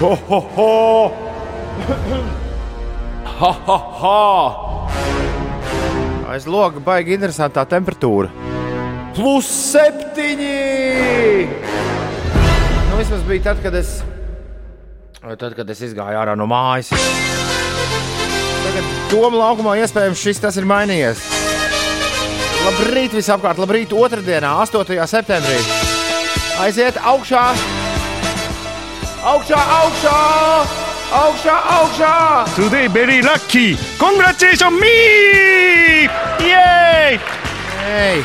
Ho, ho, ho! Ha, ha, ha! Aiz loga baigi interesantā temperatūra. Plus septiņi! Nu, vismaz bija tad, kad es, tad, kad es izgāju ārā no mājas. Tagad doma laukumā iespējams šis tas ir mainījies. Labrīt visapkārt, labrīt otrdienā, 8. septembrī. Aiziet augšā! Augšā, augšā! Augšā, augšā! Today very lucky. Congratulations me! Yay! Ei!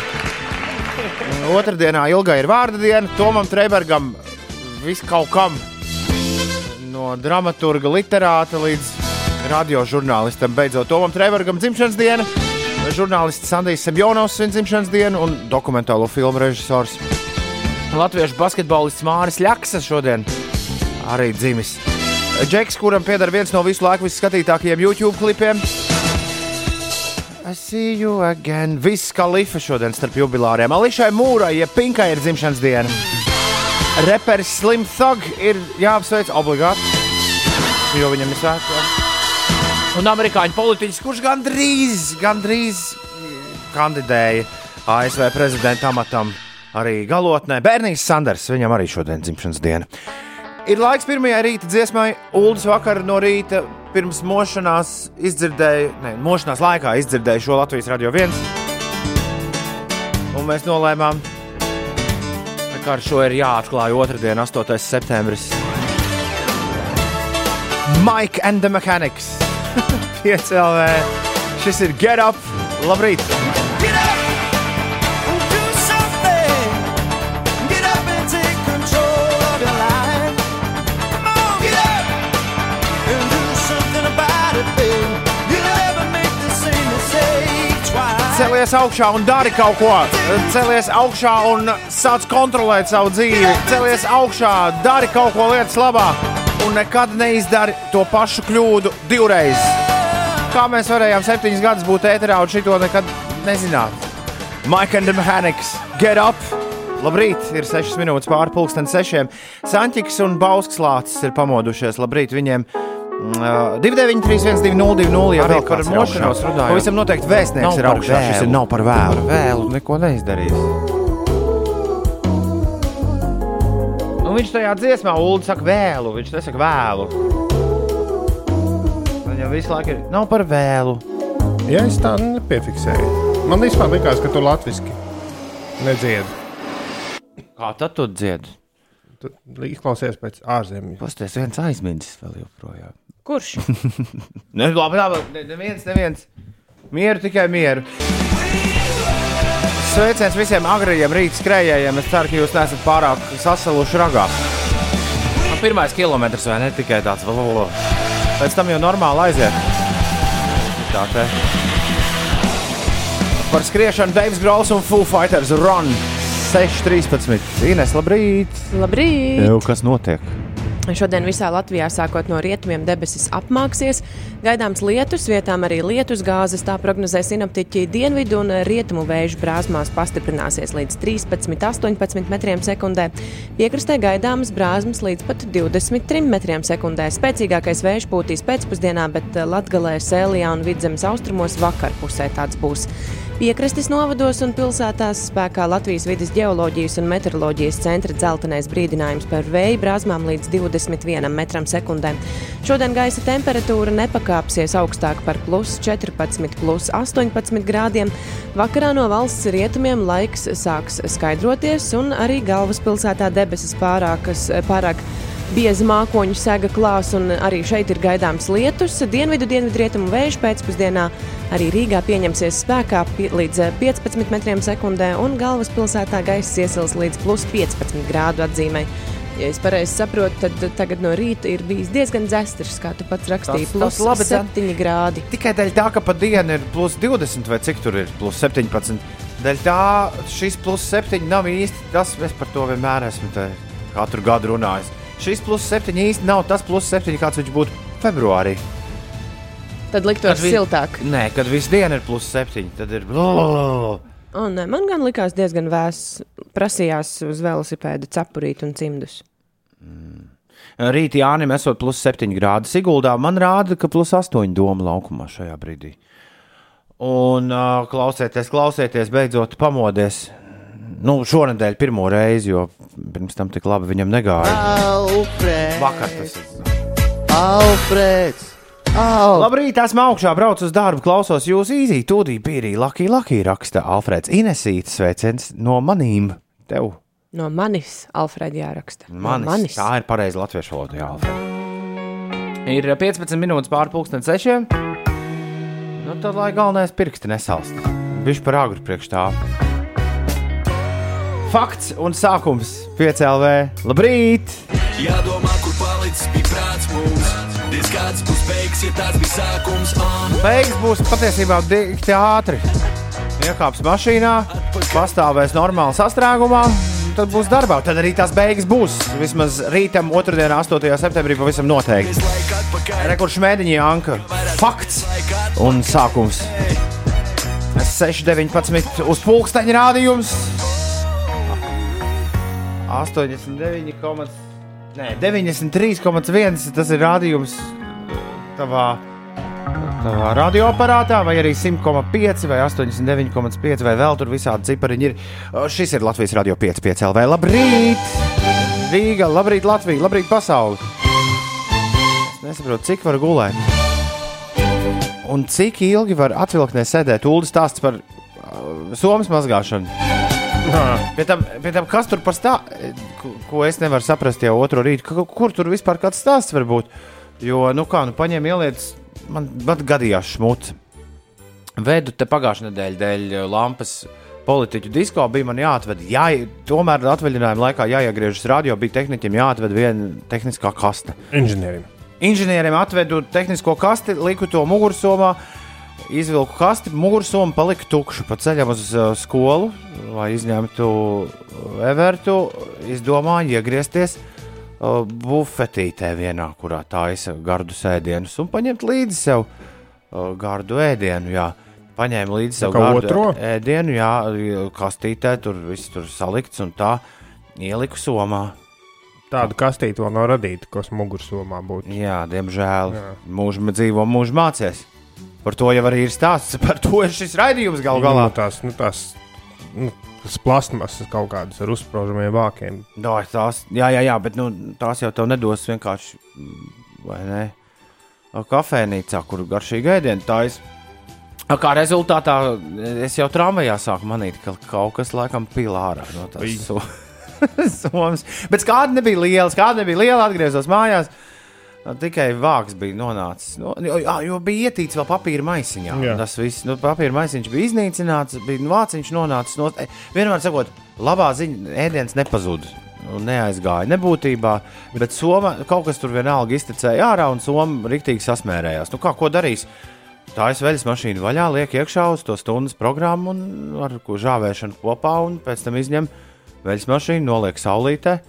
Otradienā ilgai ir vārda diena. Tomam Trēbergam viskaut kam. No dramaturga, literāta līdz radiožurnālistam. Beidzot, Tomam Trēbergam dzimšanas diena. Žurnālists Sandijs Semjonovs svin dzimšanas dienu un dokumentālo filmu režisors. Latviešu basketbolists Māris Ļaksa šodien arī dzimis. Džeks, kuram pieder viens no visu laiku visskatītākajiem YouTube klipiem. I see you again. Viss kā lifa šodien starp jubilāriem. Ališai Mūrai, ja Pinkai ir dzimšanas diena. Reperis Slim Thug ir jāapsveic obligāti, jo viņam ir svētki. Un amerikāņu politiķis, kurš gandrīz, gandrīz kandidēja ASV prezidenta amatam, arī galotnē. Bērnijas Sanders, viņam arī šodien dzimšanas diena. Ir laiks pirmajai rīta dziesmai. Uldis vakar no rīta pirms mošanās izdzirdēja, ne, mošanās laikā izdzirdēja šo Latvijas radio viens. Un mēs nolēmām, ka ar šo ir jāatklāj otrdien, 8. septembris. Mike and the Mechanics. Piecēlē. Šis ir Get Up. Labrīt! Celies augšā un dari kaut ko. Celies augšā un sāc kontrolēt savu dzīvi. Celies augšā, dari kaut ko lietas labā. Un nekad neizdari to pašu kļūdu divreiz. Kā mēs varējām septiņus gadus būt ēterā un šito nekad nezināt? Mike and the Mechanics, get up! Labrīt, ir 6 minūtes pāri pusdien sešiem. Sančiks un Bausks lācis ir pamodušies. Labrīt viņiem! Uh, 293, 202, jau par kāds ir mošanos runājot. Pavisam noteikti vēstnieks Nav ir par augšā. Šis ir vēlu. nav par vēlu. Vēlu neko neizdarījis. Nu, viņš tajā dziesmā, Ulu, saka vēlu. Viņš nesaka vēlu. Viņam visu laiku ir. Nav par vēlu. Ja es tā nepiefiksēju, man vispār likās, ka tu latviešu nedziedi. Kā tad tu dziedi? Tu izklausies pēc ārzemju. Pasties viens aizmirsis vēl joprojām. Kurš? Ne, labi, labi, ne, neviens, neviens. Mieru, tikai mieru. Sveiciens visiem agrajiem rīta skrejējiem. Es ceru, ka jūs neesat pārāk sasaluši ragā. Nu, pirmais kilometrs vai ne tikai tāds vēl. Pēc tam jau normāli aiziet. Tā te. Par skriešanu Deivs Grauls un Foo Fighters Run 6.13. Ines, labrīt! Labrīt! Jau kas notiek? Šodien visā Latvijā sākot no rietumiem debesis apmāksies. Gaidāms lietus, vietām arī lietus gāzes. Tā prognozē sinaptiķi dienvidu un rietumu vēju brāzmās pastiprināsies līdz 13-18 metriem sekundē. Piekrastē gaidāmas brāzmas līdz pat 23 metriem sekundē. Spēcīgākais vējš būtīs pēcpusdienā, bet Latgalē, Sēlijā un Vidzemes austrumos vakarpusē tāds būs. Piekrastes novados un pilsētās spēkā Latvijas vidas geoloģijas un meteoroloģijas centra dzeltenais brīdinājums par vēju brāzmām līdz 21 metram sekundē. Šodien gaisa temperatūra nepakāpsies augstāk par plus 14, plus 18 grādiem. Vakarā no valsts rietumiem laiks sāks skaidroties, un arī galvaspilsētā debesis pārākas, pārāk bieza mākoņu sega klās, un arī šeit ir gaidāms lietus. Dienvidu, dienvidu rietumu vējš pēcpusdienā arī Rīgā pieņemsies spēkā pi- līdz eh, 15 metriem sekundē, un galvaspilsētā gaiss iesils līdz plus 15 grādu atzīmei. Ja es pareizi saprotu, tad tagad no rīta ir bijis diezgan dzestrs, kā tu pats rakstīji, Tas- plus tas labi, tā- 7 grādi. Tikai dēļ tā, ka pa dienu ir plus 20 vai cik tur ir plus 17. Dēļ tā šis plus 7 nav īsti tas, es par to vienmēr esmu katru gadu runājis. Šis plus 7 īsti nav tas plus 7, kāds viņš būtu februārī. Tad liktos vi- siltāk. Nē, kad visu dienu ir plus 7, tad ir. blablabla. Un, nē, man gan likās diezgan vēss. Prasījās uz velosipēda cepurīt un cimdus. Rīt Jānim esot plus 7 grādi Siguldā. Man rāda, ka plus 8 doma laukumā šajā brīdī. Un uh, klausieties, klausieties, beidzot pamodies. Nu, šonadēļ pirmo reizi, jo pirms tam tik labi viņam negāja. Alfrēds! Vakar tas ir. Alfrēds! Al... Labrīt, esmu augšā, braucu uz darbu, klausos jūsu īzī, tūdī pīrī, lakī, lakī raksta Alfrēds Inesīts sveiciens no manīm. Tev, No manis, Alfrēda, jāraksta. manis. No manis. Tā ir pareizi latviešu valoda, jā, Alfred. Ir 15 minūtes pāri pusdienas sešiem. Nu, tad, lai galvenais pirksti nesalst. Viņš par agru priekš tā. Fakts un sākums 5LV. Labrīt! Jādomā, kur palicis bija prāts mums. Diez kāds būs beigas, ja tas bija sākums. Un Beigas būs patiesībā dikti ātri. Iekāps mašīnā, pastāvēs normāli sastrēgumā, tad būs darbā. Tad arī tās beigas būs. Vismaz rītam, 2. un 8. septembrī pavisam noteikti. Rekords mēģināja Janka. Fakts un sākums. 6,19 uz pulksteņa rādījums. 89, nē, 93,1 tas ir rādījums tavā, tavā radioaparātā, vai arī 100,5 vai 89,5 vai vēl tur visādi cipariņi ir. Šis ir Latvijas radio 5,5 LV. Labrīt! Rīga, labrīt, Latvija, labrīt, pasauli! Es nesaprotu, cik var gulēt. Un cik ilgi var atvilktnē sēdēt? Ulu stāsts par uh, somas mazgāšanu. Pie tam, pie tam, kas tur par stāstu, ko es nevaru saprast jau otru rītu, kur, tur vispār kāds stāsts var būt. Jo, nu kā, nu paņem ieliec, man pat gadījās šmuts. Vedu te pagājušā nedēļa dēļ uh, lampas politiķu disko bija man jāatved. Jā, tomēr atvaļinājuma laikā jāiegriežas radio, bija tehniķiem jāatved viena tehniskā kaste. Inženierim. Inženieriem atvedu tehnisko kasti, liku to mugursomā, izvilku kasti, mugursoma palika tukša. Pa ceļam uz uh, skolu, lai izņemtu uh, evertu, izdomāju iegriezties uh, bufetītē vienā, kurā taisa gardu sēdienus un paņemt līdzi sev uh, gardu ēdienu. Jā. Paņēmu līdzi sev gardu otro? ēdienu, jā, kastītē, tur viss tur salikts un tā ieliku somā. Tādu kastīti vēl nav radīta, kas mugursomā būtu. Jā, diemžēl. Jā. Mūžs dzīvo, mūžs mācīs. Par to jau arī ir stāsts. Par to ir šis raidījums galu galā. Nu, tās, nu, tās, nu, tas plasmasas kaut kādas ar uzsprāžamiem vākiem. No, tās, jā, jā, jā, bet nu, tās jau tev nedos vienkārši. mm, Vai ne? Kafejnīcā, kur garšīgi ēdienu taisa. Kā rezultātā es jau tramvajā sāku manīt, ka kaut kas laikam pilā ārā no tās so- somas. Bet kāda nebija liela, kāda nebija liela, atgriezos mājās. Tikai vāks bija nonācis. No, jo, jā, jo bija ietīts vēl papīra maisiņā. Jā. Tas viss, nu, papīra maisiņš bija iznīcināts, bija vāciņš nonācis. No, e, vienmēr sakot, labā ziņa, ēdiens nepazuda. un Neaizgāja nebūtībā, bet Soma kaut kas tur vienalga iztecēja ārā, un Soma rīktīgi sasmērējās. Nu, kā, ko darīs? Tā ir veļas mašīna vaļā, liek iekšā uz to stundas programmu un ar ko žāvēšanu kopā, un pēc tam izņem veļas mašīnu, noliek saulītē,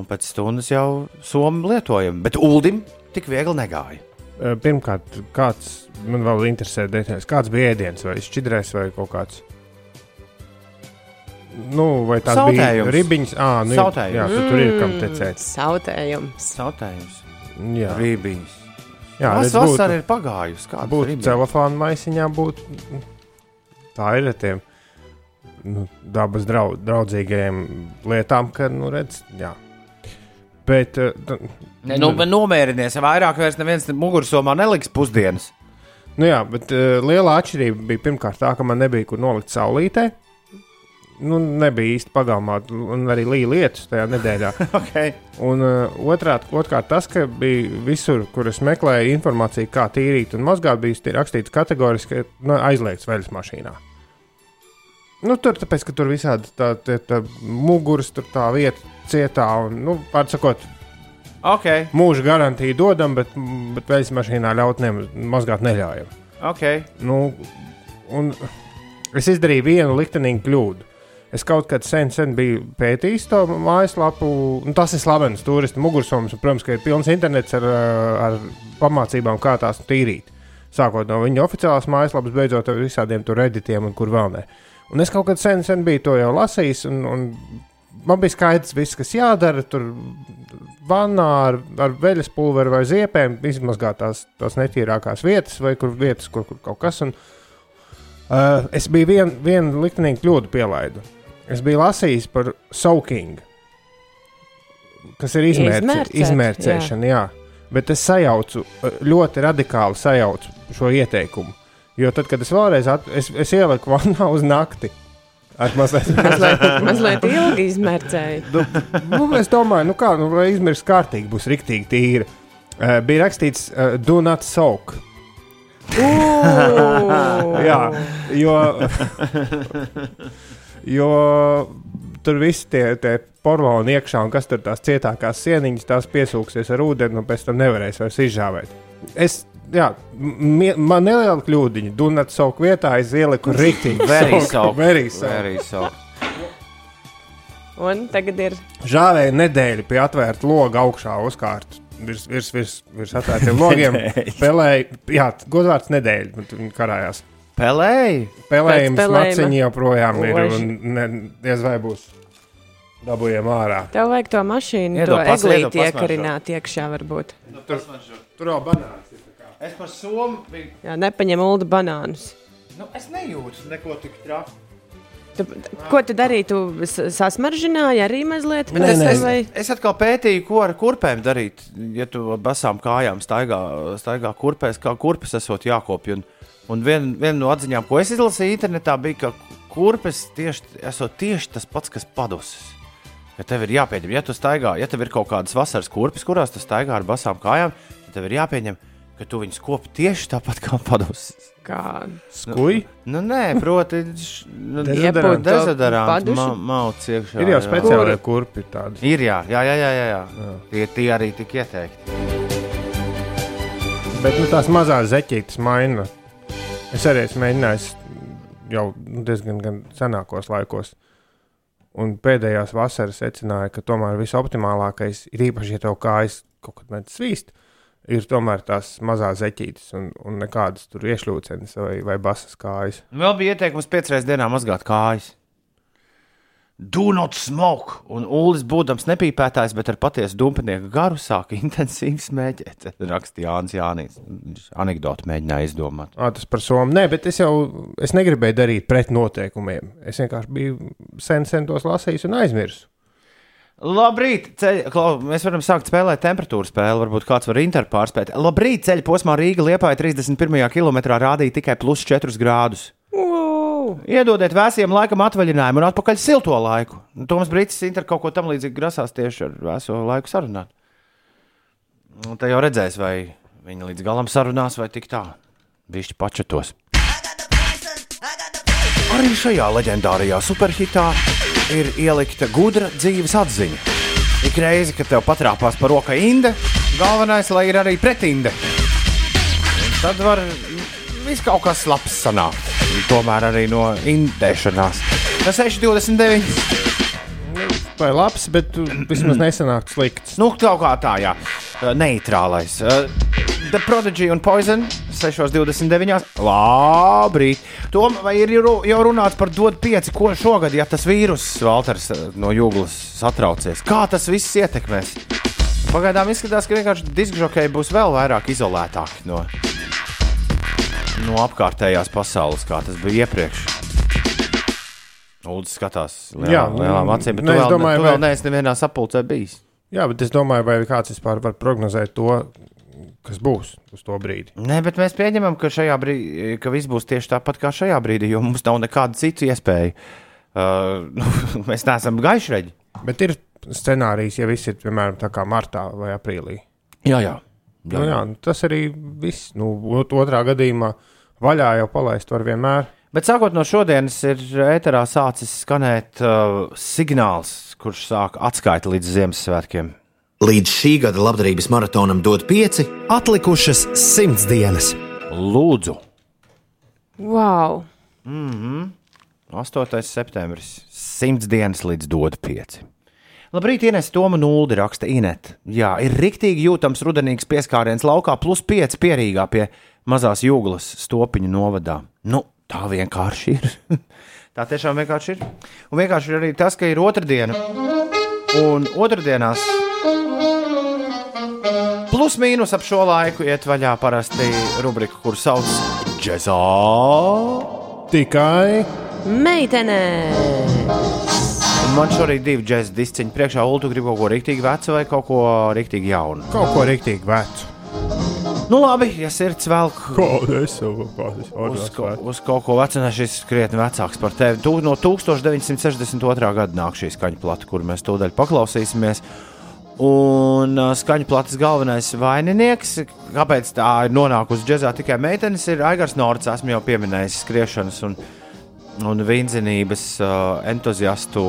un pēc stundas jau somu lietojam. Bet Uldim tik viegli negāja. Pirmkārt, kāds man vēl interesē detaļas, kāds bija ēdiens, vai šķidrēs, vai kaut kāds. Nu, vai tās bija ribiņas? Ah, nu, Sautējums. jā, tu tur ir kam tecēt. Mm, Sautējums. Sautējums, Jā, rībiņas. jā Tas vasara ir pagājusi. Kādas būtu telefona maisiņā, būtu tā ir ar tiem nu, dabas drau, draudzīgajiem lietām, ka, nu, redz, jā. Bet, eh, nu, Ne, nu, nomierinies, vairāk vairs neviens mugursomā neliks pusdienas. nu, jā, bet uh, liela atšķirība bija pirmkārt tā, ka man nebija kur nolikt saulītē. Nu, nebija īsti pagalmā, un arī līja lietus tajā nedēļā. Okay. Un uh, otrāt, otrkārt, tas, ka bija visur, kur es meklēju informāciju, kā tīrīt un mazgāt, bija rakstīts kategoriski, ka nu, aizliegts veļas mašīnā. Nu, tur tāpēc, ka tur visādi tā, tā, tā muguras, tur tā vieta cietā, un, nu, pārsakot, Okay. mūža garantiju dodam, bet, bet veļas mašīnā ļaut ne, mazgāt neļaujam. Okay. Nu, un es izdarīju vienu liktenīgu kļūdu. Es kaut kad sen, sen biju pētījis to mājaslapu, un tas ir slavens turistu mugursoms. un, Protams, ka ir pilns internets ar, ar pamācībām, kā tās tīrīt. Sākot no viņa oficiālās mājaslapas, beidzot ar visādiem tur redītiem un kur vēl ne. Un es kaut kad sen, sen biju to jau lasījis, un, un man bija skaidrs, viss, kas jādara. Tur vannā ar, ar veļas pulveri vai ziepēm, izmazgāt tās, tās netīrākās vietas, vai kur vietas, kur, kur kaut kas. Un, uh, es biju vienu vien liktenīgu kļūdu pielaidu. Es biju lasījis par soaking, kas ir izmērce, Izmērcēt, izmērcēšana. Jā. Bet es sajaucu, uh, ļoti radikāli sajaucu šo ieteikumu. Jo tad, kad es vēlreiz at, es, es ieliku vannā uz nakti, ar mazliet Mazliet, mazliet ilgi izmērcēju. nu, es domāju, nu kā, nu, lai izmirst kārtīgi, būs rīktīgi tīra. Uh, bija rakstīts, uh, do not soak. Jā, jo, jo tur viss tie, tie porcelāna iekšā, un kas tur tās cietākās sieniņas, tās piesūksies ar ūdeni, un pēc tam nevarēs vairs izžāvēt. Es, jā, man neliela kļūdiņa, not soak vietā, es ieliku rīktīgi. Very soak. Un tagad ir Žāvēja nedēļu pie atvērta loga augšā uzkārt. Virs, virs, virs, virs atvērtiem logiem. Pelēja, jā, godvārds nedēļa, bet viņi karājās. Pelēji! Pelējums, maciņi joprojām ir Oži. un ne, diez vai būs dabūjām ārā. Tev vajag to mašīnu, Iedod to eglīti iekarināt iekšā varbūt. Tur jau banāns. Es par somu biju. Jā, nepaņem uldu banānus. Nu, es nejūtu neko tik traku. Tu, ko tu darīji? Tu sasmaržināji arī mazliet? Nē, nē, es- vai- Es atkal pētīju, ko ar kurpēm darīt. Ja tu ar basām kājām staigā, staigā kurpēs, kā kurpes esot jākopja. Un, un viena vien no atziņām, ko es izlasīju internetā, bija, ka kurpes tieši, esot tieši tas pats, kas padusis. Ja tev ir jāpieņem, ja tu staigā, ja tev ir kaut kādas vasaras kurpes, kurās tu staigā ar basām kājām, tad tev ir jāpieņem, ka tu viņus kopi tieši tāpat kā padusis. Kā Skuj? Nu, nē, proti, nu, dezodorants Paduši? ma mauc iekšā. Ir jau jā. speciāli kurpi tādi. Ir, jā, jā, jā, jā, jā, jā. Tie, tie arī tik ieteikti. Bet nu, tās mazās zeķītes maina. Es arī esmu mēģinājis jau nu, diezgan gan senākos laikos. Un pēdējās vasaras secināja, ka tomēr visoptimālākais ir īpaši, ja tev kājas kaut kad mēdz svīst, ir tomēr tās mazās zeķītes un, un nekādas tur iešļūcenes vai, vai basas kājas. Vēl bija ieteikums piecreiz dienā mazgāt kājas. Do not smoke! Un Ulas, būdams nepīpētājs, bet ar patiesu dumpinieku garu, sāka intensīvi smēķēt. Rakstīja Jānis Jānis. Viņš Anekdoti mēģināja izdomāt. À, tas par somu. Nē, bet es jau es negribēju darīt pret noteikumiem. Es vienkārši biju sen, sen tos lasījis un aizmirsu. Labrīt! Ceļ, klau, mēs varam sākt spēlēt temperatūru spēli. Varbūt kāds var interpārspēt. Labrīt! Ceļa posmā Rīga Liepāja 31. kilometrā rādīja tikai plus 4 grādus. Wow! Iedodiet vēsiem laikam atvaļinājumu un atpakaļ silto laiku. Nu, Toms Brīsīs Inter kaut ko tam līdzīgu grasās tieši ar vēso laiku sarunāt. Un te jau redzēs, vai viņi līdz galam sarunās, vai tik tā. Viņš pačatos. Arī šajā leģendārajā superhitā ir ielikta gudra dzīves atziņa. Ik reizi, kad tev patrāpās par roka inde, galvenais, lai ir arī pretinde. Tad var viss kaut kas labs sanākt. Tomēr arī no indēšanās. Tas 6,29. Vai labs, bet vismaz nesanāktu slikts. Nu, kaut kā tā, jā. Neitrālais. Uh, The Prodigy un Poison 6,29. Labrīt. Tom, vai ir jau runāts par dod pieci, ko šogad, ja tas vīrus, Valters no jūglas satraucies? Kā tas viss ietekmēs? Pagaidām izskatās, ka vienkārši diskžokēji būs vēl vairāk izolētāki no, no apkārtējās pasaules, kā tas bija iepriekš. Lūdzu, skatās lielām, Jā, lielām acīm, bet nu, tu es vēl, domāju, tu vai- vēl neesi nevienā sapulcē bijis. Jā, bet es domāju, vai kāds vispār var prognozēt to, kas būs uz to brīdi. Nē, bet mēs pieņemam, ka, šajā brīdī, ka viss būs tieši tāpat kā šajā brīdī, jo mums nav nekāda cita iespēja. Uh, nu, mēs neesam gaišreģi. Bet ir scenārijs, ja viss ir piemēram tā kā martā vai aprīlī. Jā, jā. Jā, nu, jā, tas arī viss. Nu, ot- otrā gadījumā vaļā jau palaist var vienmēr. Bet sākot no šodienas, ir ēterā sācis skanēt uh, signāls, kurš sāk atskaiti līdz Ziemassvētkiem. Līdz šī gada labdarības maratonam dod pieci, atlikušas simts dienas. Lūdzu, wow. 8. septembris, 100 dienas līdz dodu 5. Labrīt, Ines Toma Nuldi raksta Inet. Jā, ir riktīgi jūtams rudenīgs pieskāriens laukā, plus 5 pierīgā pie mazās jūglas stopiņu novadā. Nu, tā vienkārši ir. tā tiešām vienkārši ir. Un vienkārši ir arī tas, ka ir otrdiena. Un otrdienās plus mīnus ap šo laiku iet vaļā parasti rubrika, kur sauc Džezā. Tikai Meitene! Man šorīt divi džēzus disciņi priekšā. Ulu, tu gribi kaut ko rīktīgi vecu vai kaut ko rīktīgi jaunu? kaut ko rīktīgi vecu. Nu, labi, ja sirds savu uz, ko, uz kaut ko vecu, ne šis krietni vecāks par tevi. Tu, no 1962. gada nāk šī skaņa plata, kur mēs tūdaļ paklausīsimies. Un uh, skaņa plates galvenais vaininieks, kāpēc tā ir nonākusi džēzā tikai meitenes, ir Aigars Nords. Esmu jau pieminējis skriešanas un, un vīnzinības uh, entuziastu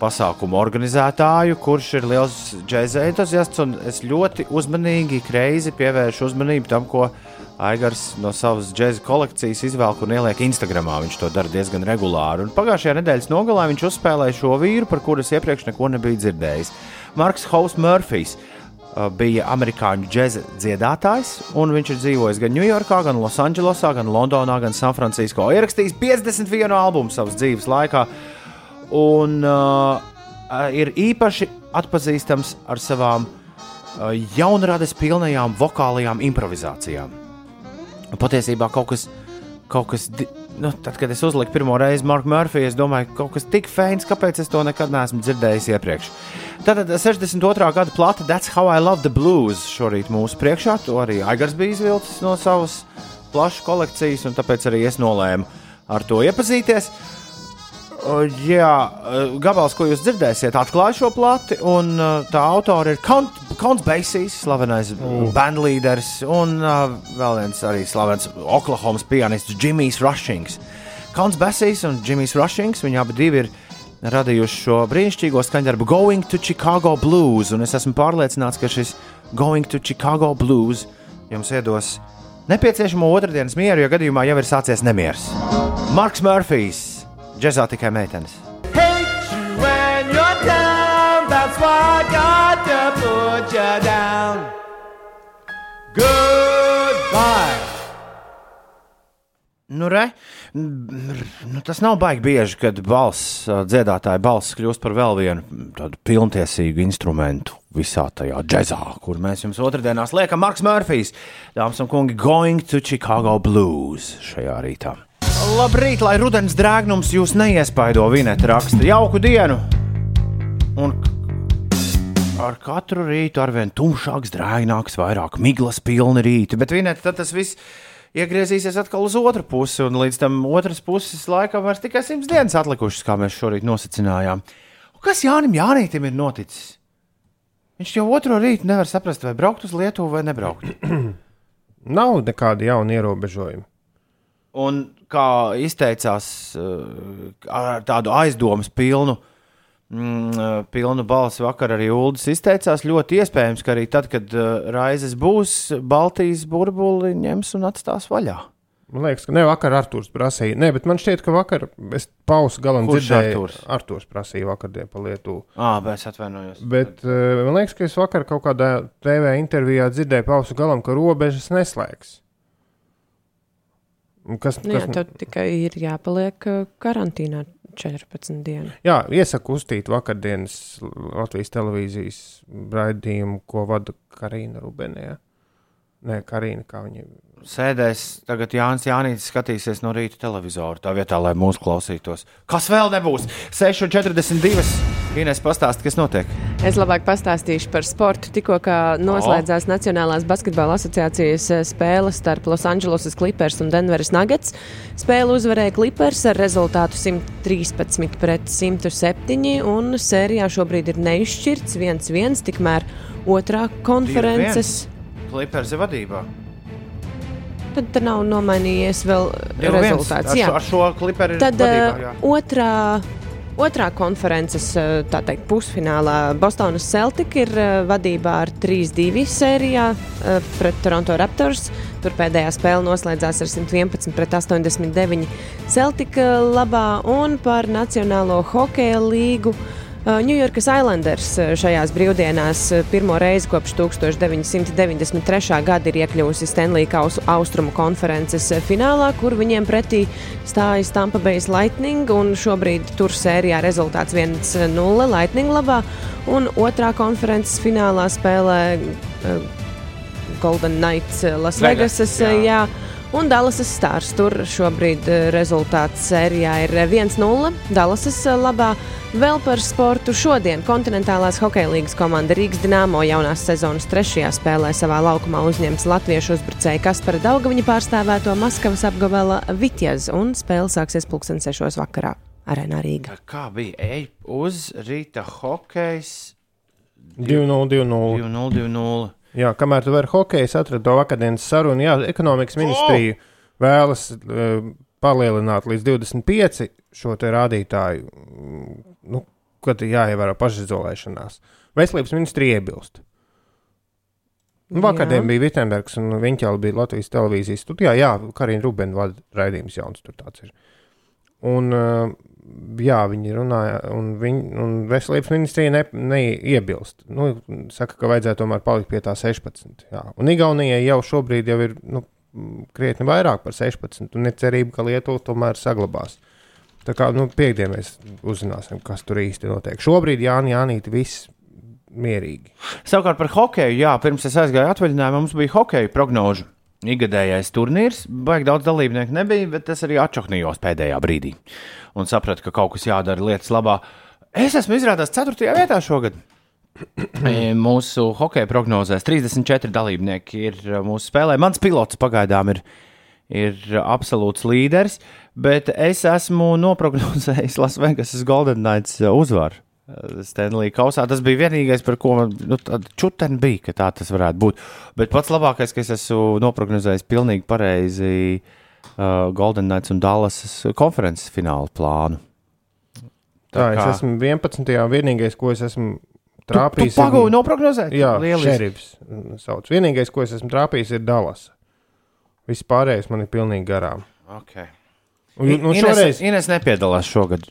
pasākumu organizētāju, kurš ir liels džēza entuziasts. Es ļoti uzmanīgi, greizi pievēršu uzmanību tam, ko Aigars no savas džēza kolekcijas izvelk un ieliek Instagram. Viņš to dara diezgan regulāri. Un pagājušajā nedēļas nogalē viņš uzspēlēja šo vīru, par kuru es iepriekš neko nebiju dzirdējis. Marks Haus Murphys uh, bija amerikāņu džēza dziedātājs, un viņš ir dzīvojis gan Ņujorkā, gan Losandželosā, gan Londonā, gan Sanfrancisko. Ierakstījis 51 albumu savas dzīves laikā, un uh, ir īpaši atpazīstams ar savām uh, jaunradas pilnajām vokālajām improvizācijām. Patiesībā kaut kas, kaut kas nu, tad, kad es uzliku pirmo reizi Marku Murphy, es domāju, kaut kas tik feins, kāpēc es to nekad neesmu dzirdējis iepriekš. Tātad 62. gada plata That's How I Love the Blues šorīt mūsu priekšā. To arī Aigars bija izvilcis no savas plašas kolekcijas, un tāpēc arī es nolēmu ar to iepazīties. Jā, uh, gabals, ko jūs dzirdēsiet, atklāja šo plati, un uh, tā autora ir Count, Counts Basīs, slavenais uh. bandlīderis, un uh, vēl viens arī slavens Oklahomas pianists Jimmy's Rushings. Counts Basīs un Jimmy's Rushings, viņi abi divi ir radījuši šo brīnišķīgo skaņdarbu Going to Chicago Blues, un es esmu pārliecināts, ka šis Going to Chicago Blues jums iedos nepieciešamo otrdienas mieru, jo gadījumā jau ir sācies nemieris. Marks Murphys, džeksa tikai meitenes. Goodbye. Nu, re, nu, tas nav baigi bieži, kad balss, dziedātāja balss kļūst par vēl vienu tādu pilntiesīgu instrumentu visā tajā džeksa, kur mēs jums otrdienās liekam, Marks Murphys, dāmas un kungi, Going to Chicago Blues šajā rītā. Labrīt, lai rudens drēgnums jūs neiespaido vineta raksta. Jauku dienu! Un ar katru rītu arvien tumšāks, drēgnāks, vairāk miglas pilni rīti, bet vineta tad tas viss iegriezīsies atkal uz otru pusi, un līdz tam otras puses laikam vairs tikai simts dienas atlikušas, kā mēs šorīt nosacinājām. Un kas Jānim Jānītam ir noticis? Viņš jau otro rītu nevar saprast, vai braukt uz Lietuvu vai nebraukt. Nav nekāda jauna ierobežojuma. Un kā izteicās uh, ar tādu aizdomas pilnu, mm, uh, pilnu balsi vakar arī Ulas izteicās, ļoti iespējams, ka arī tad, kad uh, raizes būs, Baltijas burbuli ņems un atstās vaļā. Man liekas, ka ne vakar Arthurs prasīja. Nē, bet man šķiet, ka vakar es pausu galam Kurš dzirdēju. Artūrs? Arthurs prasīja vakardien pa Lietuvu. Ah, bet es atvainojos. Bet uh, man liekas, ka es vakar kaut kādā TV intervijā dzirdēju pausu galam, ka robežas neslēgs. Un Kas, Nu, jā, kas, tev tikai ir jāpaliek uh, karantīnā 14 dienas. jā, iesaku uztīt vakardienas Latvijas televīzijas raidījumu, ko vada Karina Rubenē. Nē, Karina, kā viņa Sēdēs tagad Jānis Jānis skatīsies no rīta televizoru, tā vietā, lai mūsu klausītos. Kas vēl nebūs? 6,42. Ines pastāst, kas notiek. Es labāk pastāstīšu par sportu. Tikko noslēdzās Nacionālās basketbola asociācijas eh, spēle starp Losandželosas Clippers un Denveras Nuggets. Spēle uzvarēja Clippers ar rezultātu 113 pret 107, un sērijā šobrīd ir neizšķirts 1-1, tikmēr otrā konferences. Clippers ir vadībā. Tad te nav nomainījies vēl Divi viens. rezultāts. Ar jā. šo, ar šo kliperu ir Tad vadībā, uh, jā. otrā, otrā konferences uh, tā teikt, pusfinālā Bostonas Celtic ir uh, vadībā ar 3-2 sērijā uh, pret Toronto Raptors. Tur pēdējā spēle noslēdzās ar 111 pret 89 Celtic uh, labā un par Nacionālo hokeja līgu. Ņujorkas Islanders uh, šajās brīvdienās uh, pirmo reizi kopš 1993. gada ir iekļuvusi Stanley Kausu austrumu konferences uh, finālā, kur viņiem pretī stājas Tampa Bay Lightning. un Šobrīd tur sērijā rezultāts 1-0 Lightning labā, un otrā konferences finālā spēlē uh, Golden Knights Las Vegas, Vegasas. jā. Jā. Jā. Un Dallasas Stars tur šobrīd eh, rezultāts sērijā ir 1-0 Dallasas eh, labā. Vēl par sportu šodien kontinentālās hokeja līnijas komanda Rīgas Dienāmo jaunās sezonas trešajā spēlē savā laukumā uzņems latviešu uzbrucēju Kaspara Daugaviņa pārstāvēto Maskavas apgabala Vitjaz, un spēle sāksies pulksten 6 vakarā arēnā Rīgā. Kā bija? Ej uz rīta hokejs 2-0, 2-0. 2-0-2-0. Jā, kamēr tu vari hokeju, atradu to vakardienas sarunu. Jā, ekonomikas ministrija vēlas uh, palielināt līdz 25 šo te rādītāju, mm, nu, kad ir jāievēro pašizolēšanās. Veselības ministrija iebilst. Nu, vakardien Jā. bija Vitsenbergs un jau bija Latvijas televīzijas studijā. Jā, Karina Rubena vada raidījums jauns, tur tāds ir. Un, uh, jā, viņi runāja, un, viņi, un veselības ministrija ne, neiebilst. Nu, saka, ka vajadzētu tomēr palikt pie tā 16. Jā. Un Igaunijai jau šobrīd jau ir nu, krietni vairāk par 16, un ir cerība, ka Lietuva tomēr saglabās. Tā kā nu, piekdien mēs uzzināsim, kas tur īsti notiek. Šobrīd Jānis Jānīti viss mierīgi. Savukārt par hokeju, jā, pirms es aizgāju atvaļinājumā, mums bija hokeja prognožu. Ikgadējais turnīrs, baigi daudz dalībnieku nebija, bet es arī atšoknījos pēdējā brīdī un sapratu, ka kaut kas jādara lietas labā. Es esmu izrādās 4. vietā šogad. E, Mūsu hokeja prognozēs 34 dalībnieki ir e, mūsu spēlē. Mans pilots pagaidām ir, ir absolūts līderis, bet es esmu noprognozējis Lasvegas Golden Knights e, uzvaru. Stanley Kausā. Tas bija vienīgais, par ko man nu, čuteni bija, ka tā tas varētu būt. Bet pats labākais, ka es esmu noprognozējis pilnīgi pareizi uh, Golden Knights un Dallas konferences fināla plānu. Tā, kā- es esmu 11. vienīgais, ko es esmu Tu, tu trāpījis. ir- pagūvi noprognozēt? Jā, šerifs. mm, Sauc. Vienīgais, ko es esmu trāpījis, ir Dallas. Viss pārējais man ir pilnīgi garām. Okay. Un, Nu, un šoreiz, Ines nepiedalās šogad.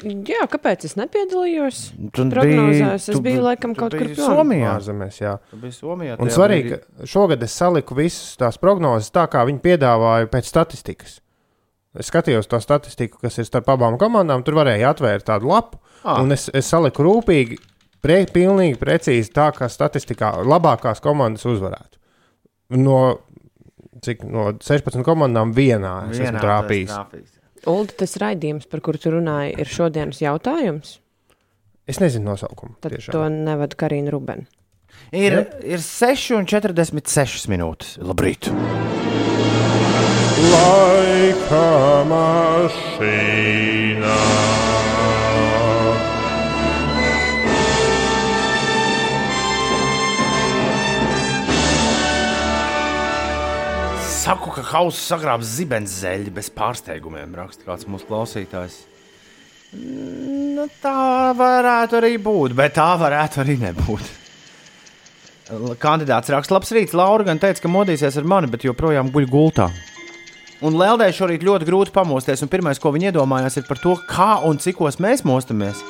Jā, kāpēc es nepiedalījos? Tu Prognozēs, es tu biju bi- laikam kaut kur. Somijā. ārzemēs, jā. Tu biji Somijā Un svarīgi, ka šogad es saliku visas tās prognozes tā, kā viņi piedāvāja pēc statistikas. Es skatījos to statistiku, kas ir starp abām komandām. Tur varēja atvērt tādu lapu, Ah. ah. un es, es saliku rūpīgi, pre, pilnīgi precīzi tā, kā statistikā labākās komandas uzvarētu. No, cik, no 16 komandām vienā es Vienā esmu tu esi trāpījis. trāpījis. Ulda, tas raidījums, par kuru tu runāji, ir šodienas jautājums. Es nezinu nosaukumu. Tad tiešām. to nevada Karina Rubena. Ir, ir 6,46 minūtes. Labrīt! Laika mašīna. Saku, ka hausa sagrābs zibens zeļi bez pārsteigumiem, raksta kāds mūsu klausītājs. Nu, tā varētu arī būt, bet tā varētu arī nebūt. Kandidāts raksta, labs rīts. Laura gan teica, ka modīsies ar mani, bet joprojām guļ gultā. Un Lēldē šorīt ļoti grūti pamosties, un pirmais, ko viņi iedomājās, ir par to, kā un cikos mēs mostamies.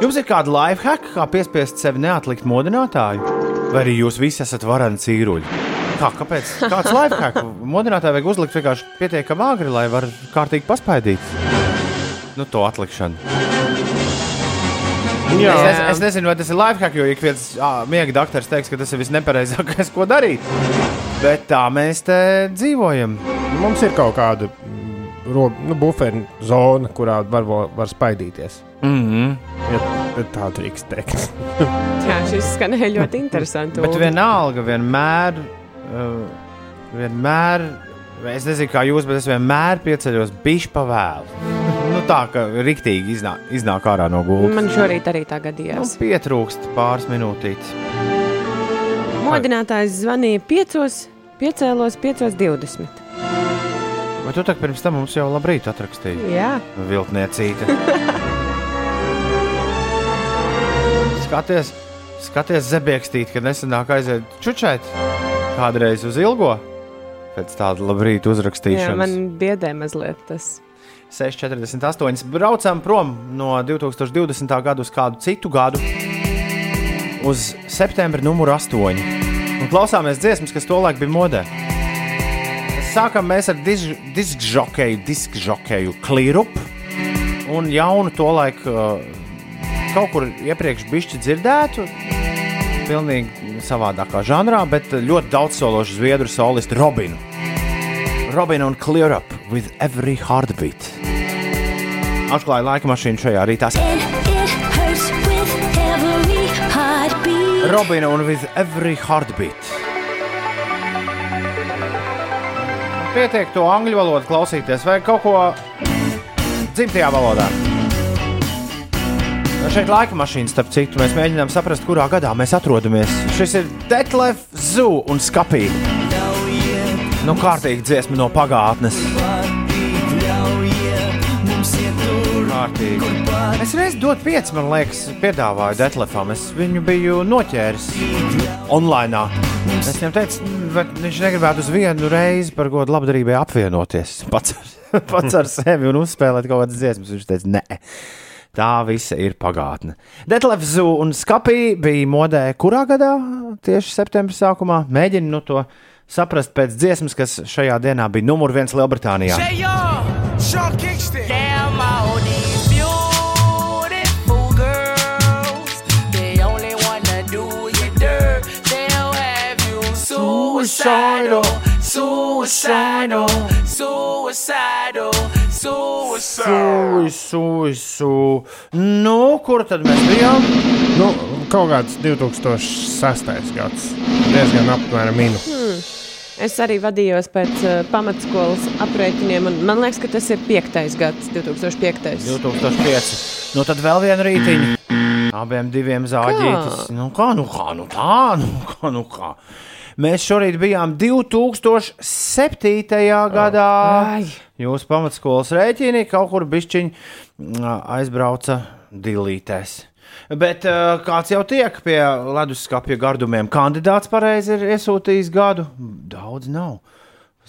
Jums ir kāda life hack, kā piespiest sevi neatlikt modinātāju? Vai arī jūs visi esat varani cīruļi? Kā, kāpēc? Kāds life hack? Modinātāju vajag uzlikt vienkārši pietiekami agri, lai var kārtīgi paspaidīt. Nu, to atlikšanu. Jā, Es, es, es nezinu, vai tas ir life hack, jo ik viens ā, miega doktors teiks, ka tas ir visnepareizākais, ko darīt. Bet tā mēs te dzīvojam. mums ir kaut kāda mm, ro- nu, buferu zona, kurā var, var, spaidīties. Mm -hmm. Ja, tā drīkst teikt. Jā, šis skanēja ļoti interesanti. Bet vienalga, vienmēr, vienmēr, es nezinu, kā jūs, bet es vienmēr pieceļos bišķi pa vēlu. nu, tā kā riktīgi iznāk, iznāk ārā no gultas. Man šorīt arī tā nu, gadījās. pietrūkst pāris minūtītes. Modinātājs zvanīja 5, piecēlos 5.20. Vai tu tā pirms tam mums jau labrīt atrakstīji? Jā, Viltniecīte. skaties, skaties zebiekstīt, kad nesenāk aiziet čučēt kādreiz uz ilgo. Pēc tāda labrīta jā uzrakstīšanas. man biedē mazliet tas. 6,48. Braucam prom no 2020. gada uz kādu citu gadu, uz septembra numuru 8. Un klausāmies dziesmas, kas tolaik bija modē. Sākam mēs ar diskžokeju, diskžokeju klirupu un jaunu tolaik uh, kaut kur iepriekš bišķi dzirdētu. Pilnīgi savādākā žanrā, bet ļoti daudzsološu zviedru solistu Robinu. Robina un Clear Up with Every Heartbeat. Atklāja laika mašīnu šajā rītā. Robina un with Every Heartbeat. Pietiek to angļu valodu klausīties, vai kaut ko dzimtajā valodā. Šeit laika mašīna, starp citu, mēs mēģinām saprast, kurā gadā mēs atrodamies. Šis ir Detlef Zoo un Skapī. Nu, kārtīgi dziesma no pagātnes. Kārtīgi. Es reiz dotu pieci, man liekas, piedāvāju Detlefam. Es viņu biju noķēris online. Es viņam teicu, vai viņš negribētu uz vienu reizi par godu labdarībai apvienoties pats, ar- pats ar sevi un uzspēlēt kaut kādas dziesmas. Viņš teica, nē. Tā visa ir pagātne. Detlefs Zoo un Skapī bija modē kurā gadā? Tieši septembrī sākumā. Mēģinu nu to saprast pēc dziesmas, kas šajā dienā bija numur viens Lielbritānijā. Hey suicidal, suicidal, suicidal, suicidal. Visu, visu. Nu, kur tad mēs bijām? Nu, kaut kāds 2006. gads. Diezgan apmēram minu. Es arī vadījos pēc uh, pamatskolas aprēķiniem, un man liekas, ka tas ir piektais gads, 2005. 2005. Nu, tad vēl viena rītiņa. Abiem diviem zāģītis. Nu, kā, nu, kā, nu tā, nu, kā, nu, kā. Mēs šorīt bijām 2007. gadā. Ai. Jūsu pamatskolas rēķini kaut kur bišķiņi aizbrauca dilītēs. Bet uh, kāds jau tiek pie leduskapja gardumiem, kandidāts pareizi ir iesūtījis gadu. Daudz nav.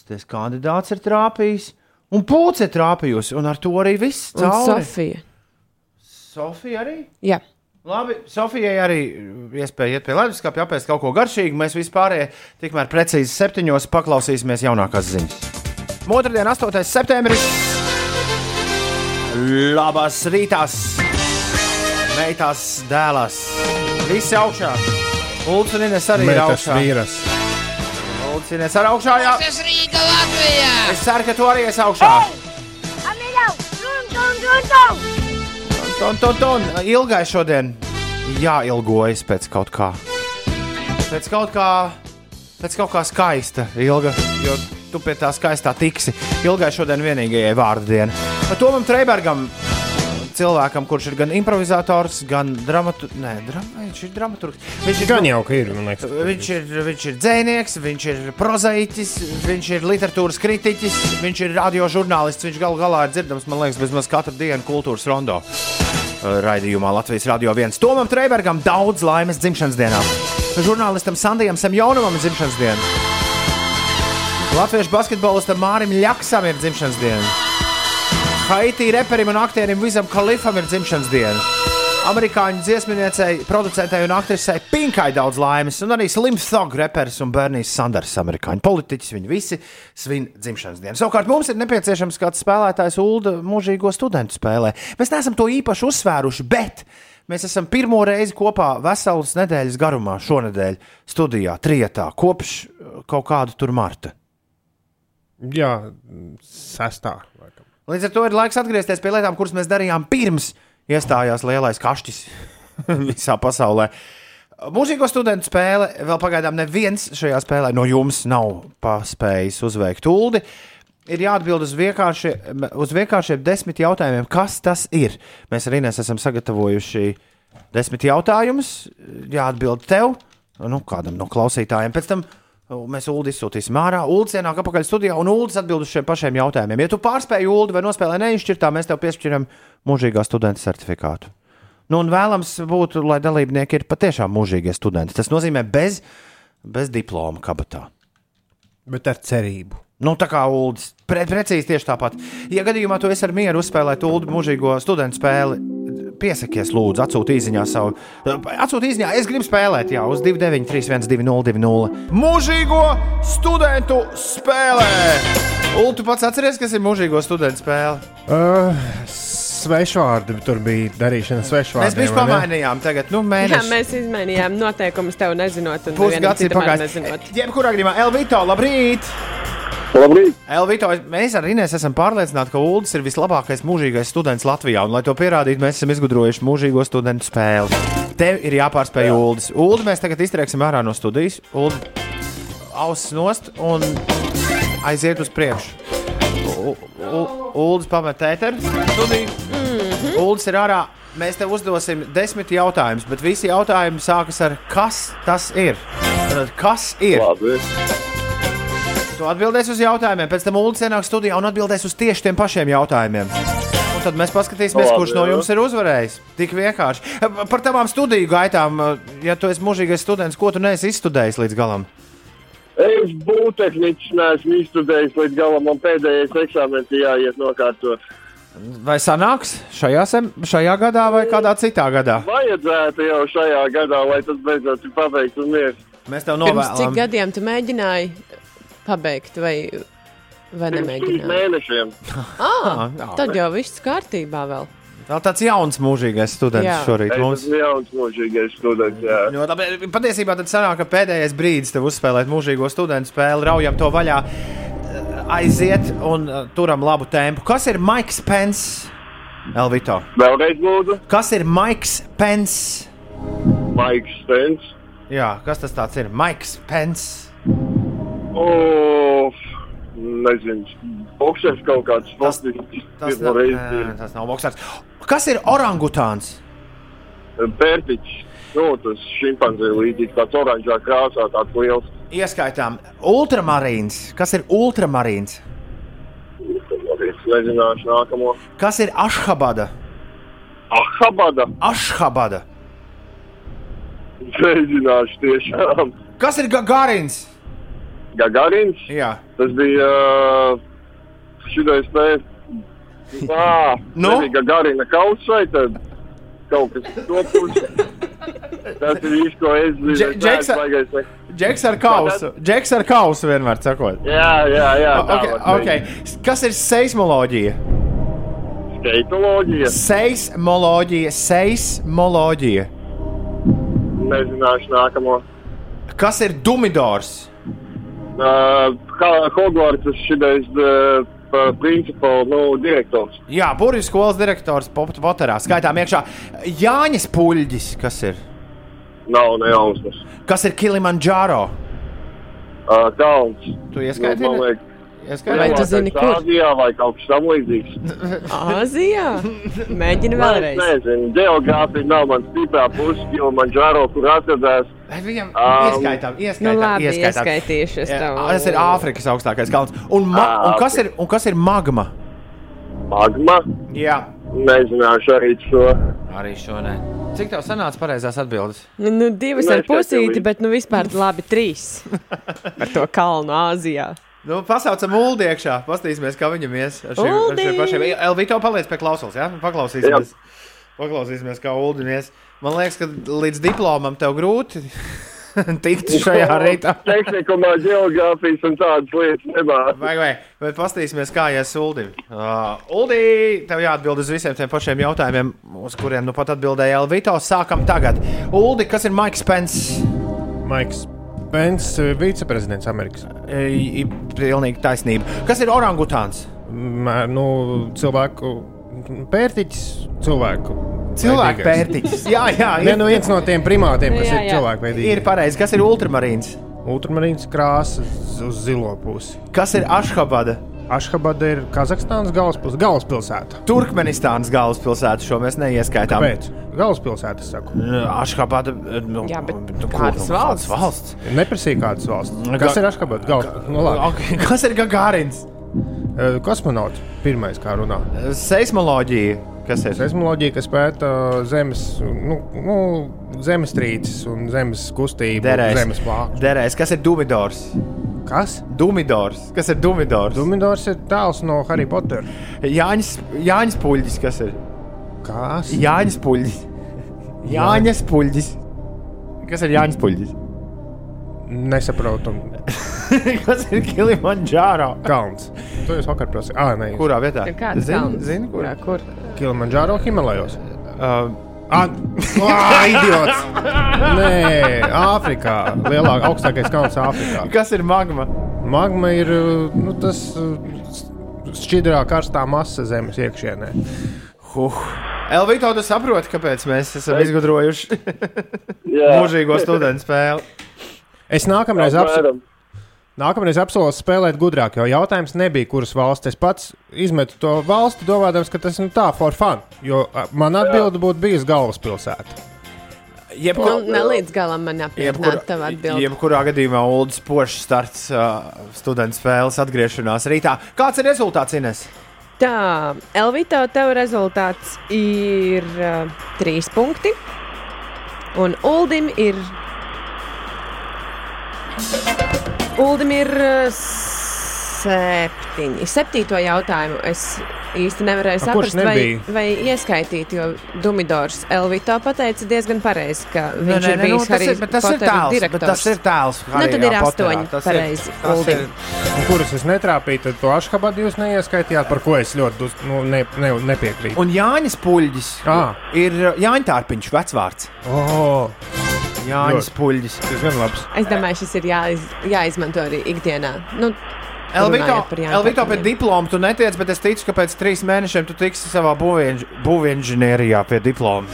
Tas kandidāts ir trāpījis, un pūce trāpījusi, un ar to arī viss. Sofija. Sofija arī? Jā. Labi, Sofijai arī iespēja iet pie leduskapja, apēst kaut ko garšīgu. Mēs vispār tikmēr precīzi septiņos paklausīsimies jaunākās ziņas. Otradien, 8. septembris. Labas rītās, meitās, dēlās. Visi augšā. Ines arī ir Metas augšā. vīras. Ines arī augšā. Jā. Tas Rīga Latvijā. Es ceru, ka tu arī esi augšā. Ton, ton, ton. Ilgai šodien jāilgojas pēc kaut kā. Pēc kaut kā, pēc kaut kā skaista, ilga. Jo tu pie tā skaistā tiksi. Ilgai šodien vienīgajai vārdu diena. Tomam Treibergam, cilvēkam, kurš ir gan improvizators, gan dramaturgs. Nē, dram, viņš ir dramaturgs. Viņš ir Gan jau ka ir. Viņš ir, viņš ir dzinieks, viņš ir prozaicis, viņš ir literatūras kritiķis, viņš ir radiožurnālists. Viņš galu galā ir dzirdams, man liekas, bezmaz katru dienu kultūras rondo uh, raidījumā Latvijas Rādio 1. Tomam Treibergam daudz laimes dzimšanas dienā. Žurnālistam Sandijam Semjonovam ir dzimšanas diena. Latviešu basketbolistam Mārim Ļaksam ir dzimšanas diena. Haitī reperim un aktierim Vizam Kalifam ir dzimšanas diena. Amerikāņu dziesminiecei, producentei un aktrisei Pinkai daudz laimes, un arī Slim Thug reperis un Bernijs Sanders, amerikāņu politiķis. Viņi visi svin dzimšanas dienu. Savukārt mums ir nepieciešams kāds spēlētājs ULDA mūžīgo studentu spēlē. Mēs neesam to īpaši uzsvēruši, bet mēs esam pirmo reizi kopā veselas nedēļas garumā šonadēļ studijā, trietā, kopš uh, kaut kādu tur marta. Jā, sestā. laikam. Līdz ar to ir laiks atgriezties pie lietām, kuras mēs darījām pirms iestājās lielais kašķis visā pasaulē. Mūžīgo studentu spēle vēl pagaidām neviens šajā spēlē no jums nav paspējis uzveikt uldi. Ir jāatbild uz, vienkārši, uz vienkāršiem desmit jautājumiem, kas tas ir. Mēs arī esam sagatavojuši desmit jautājumus. Jāatbild tev, nu, kādam no klausītājiem. Pēc tam Mēs Ulu izsūtīsim ārā. Ulu ienāk atpakaļ studijā, un Ulu atbild uz šiem pašiem jautājumiem. Ja tu pārspēji Ulu vai nospēlēji neizšķirtā, mēs tev piešķiram mūžīgā studenta certifikātu. Nu, un vēlams būtu, lai dalībnieki ir patiešām mūžīgie studenti. Tas nozīmē bez, bez diploma kabatā. Bet ar cerību. Nu, tā kā Ulas pre, precīzi tieši tāpat. Ja gadījumā tu esi ar mieru uzspēlēt Ulu mūžīgo studentu spēli, piesakies, lūdzu, atsūti īsiņā savu. Atsūti īsiņā, es gribu spēlēt, jā, uz 293, 202, Mūžīgo studentu spēlē! Ulu, tu pats atceries, kas ir mūžīgo studentu spēle? Uh, svešvārdi tur bija darīšana svešvārdiem. Mēs bijām pamainījām, tagad nu, Jā, mēneši. mēs izmainījām noteikumus tev nezinot, un Pusgads ir pagājis. Jebkurā gadījumā, Elvito, labrīt! Labrīt! Elvito, mēs ar Inês esam pārliecināti, ka Ulas ir vislabākais mūžīgais students Latvijā. Un, lai to pierādītu, mēs esam izgudrojuši mūžīgo studentu spēli. Tev ir jāpārspēj Ulas. Ulu mēs tagad iztrieksim ārā no studijas. Ulu ausis nost un aiziet uz priekšu. Ulas pamet ēteru studiju. Ulas ir ārā. Mēs tev uzdosim desmit jautājumus, bet visi jautājumi sākas ar kas tas ir. Tātad, Kas ir? Labi. Tu atbildēsi uz jautājumiem, pēc tam Ulas ienāks studijā un atbildēs uz tieši tiem pašiem jautājumiem. Un tad mēs paskatīsimies, Labi, kurš no jums ir uzvarējis. Tik vienkārši. Par tavām studiju gaitām, ja tu esi mūžīgais students, ko tu neesi izstudējis līdz galam? Es būvtehniķis neesmu izstudējis līdz galam, man pēdējais eksāmenis ir jāiet nokārtot. Vai sanāks šajā, sem, šajā gadā vai kādā citā gadā? Vajadzētu jau šajā gadā, lai tas beidzot ir pabeigts un mieres. Mēs tev Pirms cik novēlam. gadiem tu mēģināji pabeigt, vai, vai Pirms trīs nemēģināji? mēnešiem. Ah, jā. tad jau viss kārtībā vēl. Vēl tāds jauns mūžīgais students Jā. šorīt mums. esmu jauns mūžīgais students. Jā. Ļoti labi. Patiesībā tad sanāk, ka pēdējais brīdis tev uzspēlēt mūžīgo studentu spēli, raujam to vaļā, aiziet un uh, turam labu tempu. Kas ir Maiks Pence? Elvito. Vēlreiz lūdzu, Kas ir Maiks Pence? Maiks Stens. Jā, kas tas tāds ir? Maiks Pence. O, nezinu, boksers kaut kāds. Tas, pirmo nav, nē, tas nav boksers. Kas ir orangutāns? Pērtiķis. Nu, tas šimpanzē līdzīgs, tāds oranžā krāsā, tāds liels. Ieskaitām ultramarīns. Kas ir ultramarīns? Es nezināšu nākamo. Kas ir ašhabada? Ahabada. Ašhabada. Nezināšu tiešām. Kas ir Gagarins? Gagarins. Jā, Tas bija uh, šitais te. Ā, Nu? nebija Gagarina kauts vai tad kaut kas to pusi. Tas ir viss, ko es zinu. Džeks ar kausu. Džeks ar kausu vienmēr sakot. Jā, jā, jā. tā Okay, okay. Kas ir seismoloģija? Skaitoloģija. Seismoloģija, seismoloģija. Nezināšu nākamo. Kas ir dumidors? Uh, Ho- Hogwarts šitais uh, principāli nu, direktors. Jā, burbuļu skolas direktors Potterā. Skaitām iekšā Jānis Puļģis. Kas ir? Nav nejausmas. Kas ir Kilimandžāro? Uh, Kalns. Tu Nu, Ieskaiti? Vai tu zini, kur? Āzijā vai kaut kas tam līdzīgs. Āzijā? Mēģini Es vēlreiz. nezinu, geogrāfija nav man stiprā puse, jo man žāro, kur atradās. Viņam Um, ieskaitām, Nu, ieskaitām, labi, ieskaitām. ieskaitīšu es Jā, tev. Tas ir Āfrikas augstākais kalns. Un, ma un, kas, ir, un kas ir magma? Magma. Jā, Nezināšu arī šo. arī šo ne. Cik tev sanāca pareizās atbildes? Nu, nu, divas ar Neskaitīju pusīti, bet nu vispār labi trīs. Ar to kalnu Āzijā. Nu, pasaucam Ulu iekšā, paskatīsimies, kā viņam ies ar šiem, ar Uldi! šiem pašiem. Elvito paliec pie klausulas, jā? Paklausīsimies. Paklausīsimies, kā Ulu ies. Man liekas, ka līdz diplomam tev grūti tikt šajā rītā. Tehnikumā geogrāfijas un tādas lietas nemāc. Vai, vai, bet paskatīsimies, kā ies Uldim. Uh, Uldi, tev jāatbild uz visiem tiem pašiem jautājumiem, uz kuriem nu pat atbildēja Elvito. Sākam tagad. Uldi, kas ir Maiks Pence? Maiks Pence, viceprezidents Amerikas. E, Pilnīgi taisnība. Kas ir orangutāns? Mē, Nu, cilvēku pērtiķis, cilvēku. Cilvēku pērtiķis. Jā, jā, ir, nu viens no tiem primātiem, kas Jā, ir jā. cilvēku veidīgs. ir pareizi. Kas ir ultramarīns? Ultramarīns krāsa uz zilo pusi. Kas ir Ašhabada? Ašhabada ir Kazahstānas galvaspils- galvaspilsēta. Turkmenistānas galvaspilsēta. Šo mēs neieskaitām. Kāpēc? Galvaspilsēta, es saku. Ašhabada. Nu, Jā, bet nu, kur, kādas nu, valsts? valsts? Neprasīja kādas valsts. Kas Ga- ir Ašhabada? Galvaspilsēta. Nu, labi. Kas ir Gagārins? Eh, Kosmonauts pirmais, kā runā. Seismoloģija. Kas ir? Seismoloģija, kas pēta zemes, nu, nu, zemestrīces un zemes kustību, Derēs. zemes plāksnes. Derēs. Kas ir Dumidors? Kas? Dumidors. Kas ir Dumidors? Dumidors ir tēls no Harry Potter. Jāņas, Jāņas puļģis. Kas ir? Kas? Jāņas puļģis. Jāņas puļģis. Kas ir Jāņas puļģis? Nesaprotu. kas ir Kilimandžāro? Kalns. To jūs vakar prasījāt. Ah, nē, Kurā vietā? Ir kāds Zini, zini, kur? Jā, kur? Kilimanjaro Himalajos. Uh, Ah, ah, idiots! Nē, Āfrikā. Lielākais, augstākais kalns Āfrikā. kas ir magma? Magma ir nu, tas šķidrā karstā masa zemes iekšienē. Huh. Elvīto, tu saproti, kāpēc mēs esam izgudrojuši Jā, mūžīgo studentu spēli? Es nākamreiz, apso apmēram. Nākamreiz apsolu spēlēt gudrāk, jo jautājums nebija, kuras valsts. Es pats izmetu to valsti, domājot, ka tas ir nu, tā, for fun. Jo man atbilde būtu bijusi galvaspilsēta. Jebkur, Nu, ne līdz galam man tava atbilde. jebkurā gadījumā Ulas pošs starts uh, studentu spēles atgriešanās rītā. Kāds ir rezultāts, Ines? Tā, Elvita, tev rezultāts ir uh, trīs punkti. Un Uldim ir. Uldim ir uh, septiņi. Septīto jautājumu es īsti nevarēju A, saprast, vai, vai ieskaitīt, jo Dumidors Elvita pateica diezgan pareizi, ka viņš ir bijis nu, tas, Harry ir, bet tas ir. Bet direktors. tas ir tēls. Nu, tad ir Potterā. astoņi ir- pareizi, tas Uldim. ir- Un kurus es netrāpīju, tad to aškabadu jūs neieskaitījāt, par ko es ļoti dus, nu, ne, ne, nepiekrītu. Un Jānis Puļģis Ā. ir Jāņa Tārpiņš, vecvārds. Oh, Jānis. Puļģis. tas gan labs. Es domāju, šis ir jāiz, jāizmanto arī ikdienā. Nu, Elvito, Elvito pie Tārpiņiem. diploma tu netiec, bet es ticu, ka pēc trīs mēnešiem tu tiksi savā būvinženierijā pie diploma.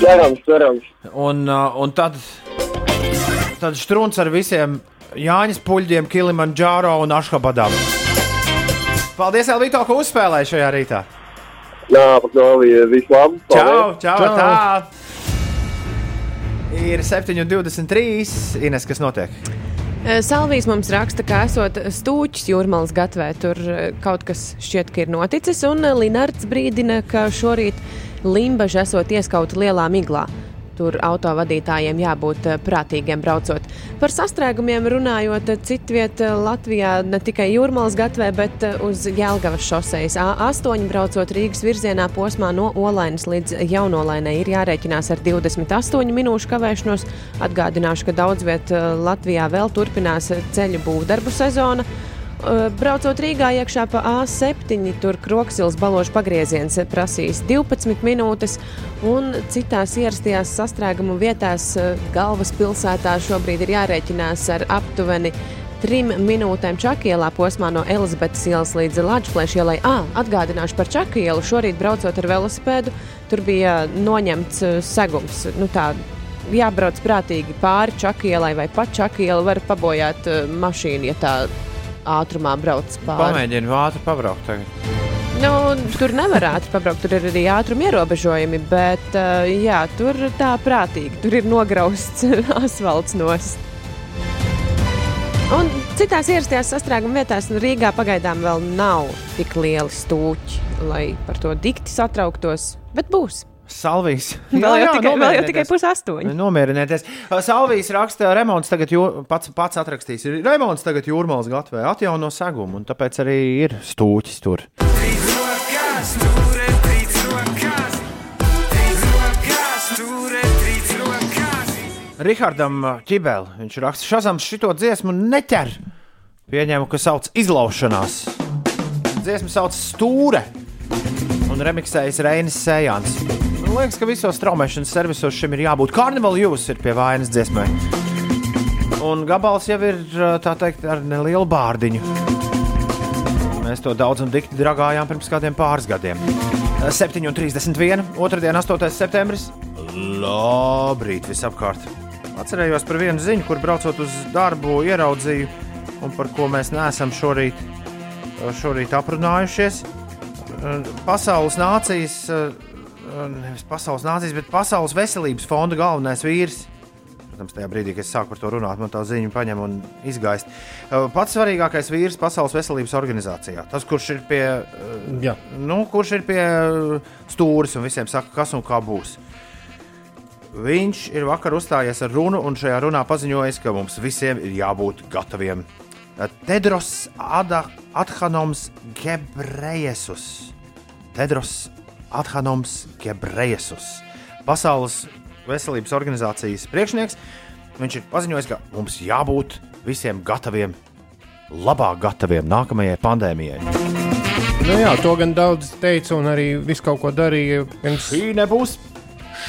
Cerams, cerams. Un, uh, un tad, tad strūns ar visiem Jāņas puļģiem, Kilimanjaro un Ašhabadām. Paldies, Elvito, ka uzspēlēji šajā rītā. Jā, pakāpieties, viss labi. Čau, čau, Čau. tā! Ir 7,23. Ines, kas notiek? Salvijas mums raksta, ka esot stūķis jūrmālas gatvē, tur kaut kas šķiet, ka ir noticis, un Linards brīdina, ka šorīt limbaži esot ieskauti lielā miglā. Tur autovadītājiem jābūt eh, prātīgiem braucot. Par sastrēgumiem runājot, eh, citviet eh, Latvijā ne tikai jūrmālas gatvē, bet uz Jelgavas šoseis A8 braucot Rīgas virzienā posmā no Olainas līdz Jaunolainai ir jārēķinās ar 28 minūšu kavēšanos. Atgādināšu, ka daudz viet Latvijā vēl turpinās ceļu būvdarbu sezona. Eh, Braucot Rīgā iekšā pa A7, tur Kroksils balošu pagrieziens prasīs 12 minūtes, un citās ierastajās sastrēgumu vietās eh, galvaspilsētā šobrīd ir jārēķinās ar aptuveni trim minūtēm Čakielā posmā no Elizabetes ielas līdz Latvijas ielai. Ah, atgādināšu par Čakielu. Šorīt braucot ar velosipēdu, tur bija noņemts eh, segums. Nu, tā, jābrauc prātīgi pāri Čakielai vai pa Čakielu, var pabojāt mašīnu, ja tā ātrumā brauc pāri. Pamēģini ātri pabraukt. Tagad. Nu, tur nevar ātri pabraukt, tur ir arī ātruma ierobežojumi, bet uh, jā, tur tā prātīgi. Tur ir nograusts asfalts nost. Un citās ierastajās sastrēguma vietās nu, Rīgā pagaidām vēl nav tik lieli stūķi, lai par to dikti satrauktos, bet būs. Salvijas. Vēl jau tikai, vēl jau tikai pusaustoņi. Nomierinieties. Salvijas raksta, remonts tagad jū, pats, pats atrakstīs. Ir Remonts tagad jūrmālas gatavē atjauno segumu, un tāpēc arī ir stūķis tur. Trīs rokas, turē, trīs rokas. Rihardam Čibēl, viņš raksta, Šazams šito dziesmu neķer. Pieņēmu, ka sauc izlaušanās. Dziesmu sauc Stūre un remiksējas Reinis Sējāns. Man liekas, ka visos straumēšanas servisos šim ir jābūt. Karnevāla jūs ir pie vainas dziesmai. Un gabals jau ir tā teikt ar nelielu bārdiņu. Mēs to daudz un dikti dragājām pirms kādiem pāris gadiem. 7,31. Otradien, 8. septembris. Labrīt, visapkārt. Atcerējos par vienu ziņu, kur braucot uz darbu, ieraudzīju, un par ko mēs neesam šorīt, šorīt aprunājušies. Pasaules nācijas, nevis pasaules nācijas, bet pasaules veselības fonda galvenais vīrs. Protams, tajā brīdī, kad es sāku par to runāt, man tā ziņa paņem un izgaist. Pats svarīgākais vīrs Pasaules veselības organizācijā. Tas, kurš ir pie, Jā. nu, kurš ir pie stūres un visiem saka, kas un kā būs. Viņš ir vakar uzstājies ar runu, un šajā runā paziņojis, ka mums visiem ir jābūt gataviem. Tedros Adhanoms Gebrejesus. Tedros Adhanoms Gebrejesus. Pasaules veselības organizācijas priekšnieks. Viņš ir paziņojis, ka mums jābūt visiem gataviem, labāk gataviem nākamajai pandēmijai. Nu, jā, to gan daudz teica, un arī visu kaut ko darīja. Pirms, Šī nebūs,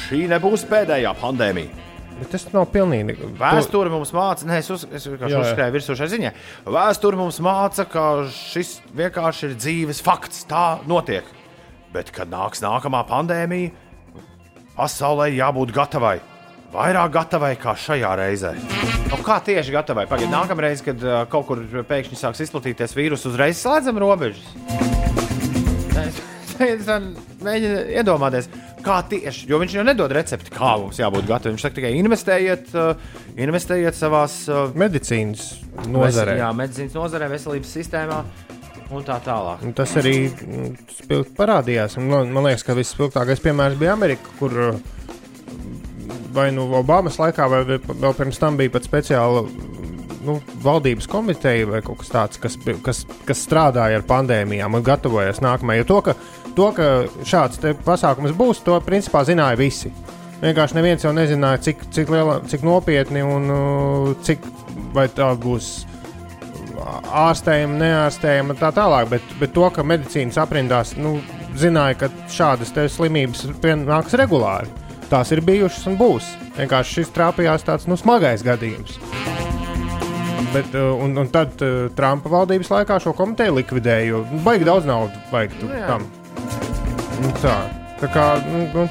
šī nebūs pēdējā pandēmija. bet tas nav pilnīgi. Vēsture mums māca, nē, es, uz, es vienkārši uzskrēju virsū šai ziņai. Vēsture mums māca, ka šis vienkārši ir dzīves fakts. Tā notiek. Bet, kad nāks nākamā pandēmija, pasaulē jābūt gatavai. Vairāk gatavai kā šajā reizē. Nu, kā tieši gatavai? Pagaidiet, nākamā reize, kad uh, kaut kur pēkšņi sāks izplatīties vīruss, uzreiz slēdzam robežas. Mēģinu iedomāties, kā tieši, jo viņš jau nedod recepti, kā mums jābūt gataviem. Viņš saka tikai investējiet, uh, investējiet savās uh, Medicīnas nozarē. Jā, medicīnas nozarē, veselības sistēmā un tā tālāk. Un Tas arī mm, spilgt parādījās. Man, man liekas, ka visspilgtākais piemērs bija Amerika, kur uh, vai nu Obamas laikā, vai vēl pirms tam bija pat speciāla nu, valdības komiteja vai kaut kas tāds, kas, kas, kas strādāja ar pandēmijām un gatavojas nākamajai. Jo to, ka, to, ka šāds pasākums būs, to principā zināja visi. Vienkārši neviens jau nezināja, cik, cik, liela, cik nopietni un uh, cik vai tā būs ārstējama, neārstējama un tā tālāk. Bet, bet to, ka medicīnas aprindās nu, zināja, ka šādas slimības nāks regulāri. Tās ir bijušas un būs. Vienkārši šis trāpījās tāds nu, smagais gadījums. Bet, uh, un, un tad uh, Trumpa valdības laikā šo komiteju likvidēja, jo nu, baigi daudz naudas vajag Nu tam. Nu, tā. tā kā, nu, nu,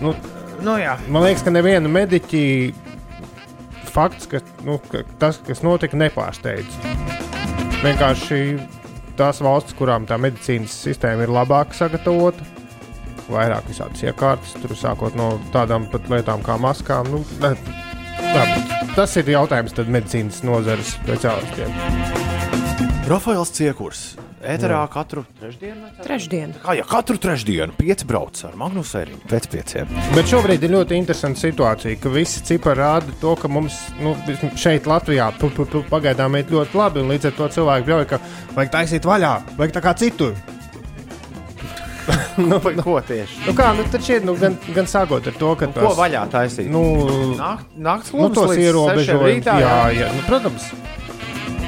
nu, Nu, jā. Man liekas, ka nevienu mediķi fakts, ka, nu, ka tas, kas notika, nepārsteidz. Vienkārši tās valstis, kurām tā medicīnas sistēma ir labāk sagatavota, vairāk visādas iekārtas, tur sākot no tādām pat lietām kā maskām. Nu, ne, labi, tas ir jautājums medicīnas nozares speciālistiem. Rafaels Ciekurs. Ēterā katru trešdienu. vai ceturtdienu? Trešdien. Kā jau katru trešdienu, pieci brauc ar Magnus Eriņu pēc pieciem. Bet šobrīd ir ļoti interesanta situācija, ka visi cipari rāda to, ka mums nu, šeit, Latvijā, pu, pu, pu, pagaidām iet ļoti labi. un Līdz ar to cilvēki brauc, ka vajag taisīt vaļā, vajag tā kā citur. nu, ko tieši? Nu, kā, nu, ir nu, gan, gan sākot ar to, ka Nu, ko vaļā taisīt? Nu, nakts nu, tos sešiem rītā, Jā, jā, nu, protams.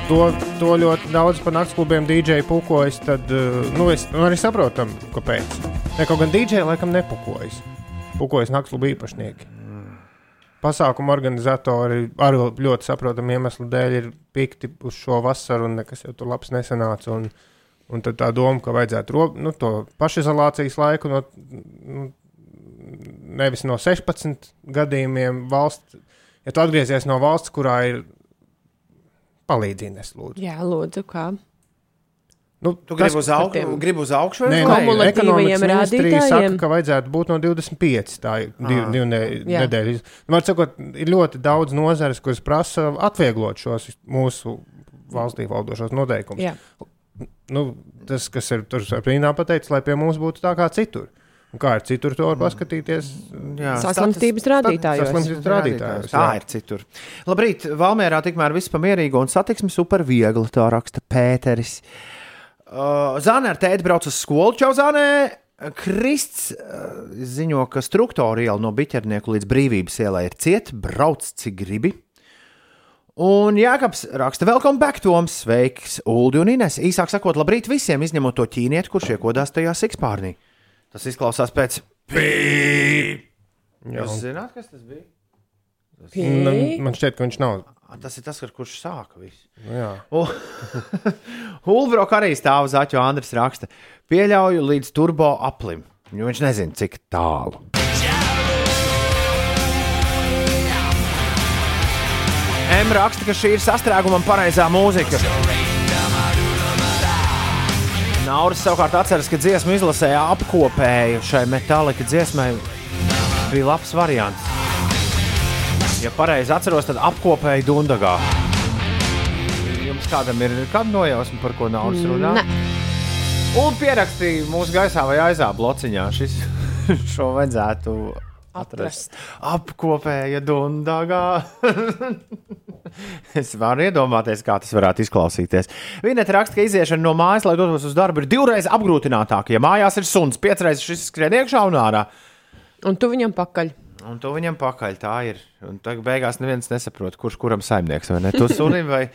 To, to ļoti daudz par naktsklubiem DJ pukojas. Tad, uh, nu, es nu, arī saprotu, kāpēc. Ne, kaut gan DJ laikam nepukojas. Pukojas naktsklubu īpašnieki. Pasākumu organizatori arī ļoti saprotamu iemeslu dēļ ir pikti uz šo vasaru, un nekas jau tur labs nesanāca. Un, un tad tā doma, ka vajadzētu ro, nu, to pašizolācijas laiku no, nu, nevis no 16 gadījumiem valsts. Ja tu atgriezies no valsts, kurā ir palīdzība, lūdzu. Jā, lūdzu, kā. Nu, Tu gribi uz, aug, gribi uz augšu leju? Kumulatīvajiem ekonomikas ministrija saka, rādītājiem? ka vajadzētu būt no 25. Tā ir div, Ah. divu ne, nedēļu. Var sakot, ir ļoti daudz nozares, kuras prasa atvieglot šos mūsu valstī valdošos noteikumus. Nu, tas, kas ir tur aprīnā pateicis, lai pie mums būtu tā kā citur. Un kā ir citur, to var paskatīties. Jā, Saslimstības rādītājos. Saslimstības rādītājos. Tā ir citur. Labrīt, Valmērā tikmēr viss pamierīgi un satiksme super viegli, tā raksta Pēteris. Uh, Zāne ar tēti brauc uz skolu Čauzānē. Krists uh, ziņo, ka struktūra iela no Biķernieku līdz brīvības ielai ir cieta, brauc cik gribi. Un Jānis raksta, welcome back, Toms, sveiks, Ulu un Ines. Īsāk sakot, labrīt visiem, izņemot to ķīnieti, kurš iekodās tajā sikspārnī. Tas izklausās pēc pīp. Jā, Jūs zināt, kas tas bija? Nu, Pī. Man šķiet, ka viņš nav. Ah, Tas ir tas, ar kurš sāka visu. Nu, jā. Hulbrok arī stāv uz aķa, Andris raksta. Pieļauju līdz turbo aplim, jo viņš nezina, cik tālu. M raksta, ka šī ir sastrēgumam pareizā mūzika. Nauris savukārt atceras, ka dziesmu izlasēja apkopēju šai metālika dziesmai. Bija labs variants. Ja pareizi atceros, tad apkopēju Dundagā. Jums kādam ir kāda nojausma, par ko Nauris runā? Nē. Un pierakstīja mūsu gaisā vai aizā blociņā. Šis, šo vajadzētu atrast. Apkopēja Dundagā. es varu iedomāties, kā tas varētu izklausīties. Viņa raksta, ka iziešana no mājas, lai dotos uz darbu, ir divreiz apgrūtinātāka. Ja mājās ir suns, piecreiz šis skrien iekšā un ārā. Un tu viņam pakaļ. Un tu viņam pakaļ tā ir. Un tagad beigās neviens nesaprot, kurš kuram saimnieks vai ne. Tu sunim vai,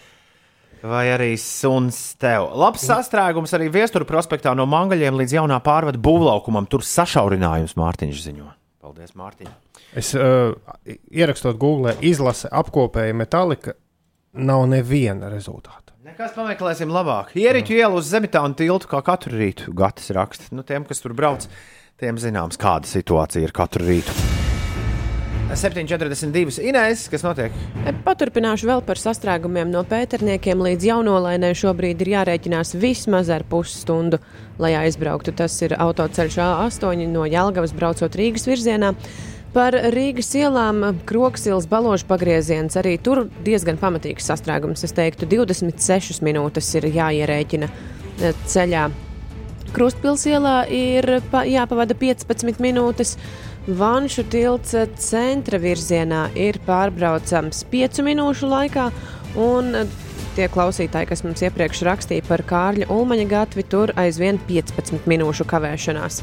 Vai arī suns tev. Labs sastrēgums arī viestura prospektā no mangaļiem līdz jaunā pārvada būvlaukumam. Tur sašaurinājums Mārtiņš ziņo. Paldies, Mārtiņ. Es uh, ierakstot Google, izlase apkopēja metālika, nav neviena rezultāta. Nekas pameklēsim labāk. Ieriķu ielu uz Zemitānu tiltu kā katru rītu. Gatis raksta. Nu, tiem, kas tur brauc, tiem zināms, kāda situācija ir katru rītu. 7,42. Inês, kas notiek? Paturpināšu vēl par sastrēgumiem no pēterniekiem līdz jaunolainai. Šobrīd ir jārēķinās vismaz ar pusstundu, lai aizbrauktu. Tas ir autoceļš A8 no Jelgavas braucot Rīgas virzienā. Par Rīgas ielām Kroksils baložu pagrieziens arī tur diezgan pamatīgs sastrēgums. Es teiktu, 26 minūtes ir jāierēķina eh, ceļā. Krustpils ielā ir pa, jāpavada 15 minūtes. Vanšu tilts centra virzienā ir pārbraucams 5 minūšu laikā, un tie klausītāji, kas mums iepriekš rakstīja par Kārļa Ulmaņa gatvi, tur aizvien 15 minūšu kavēšanās.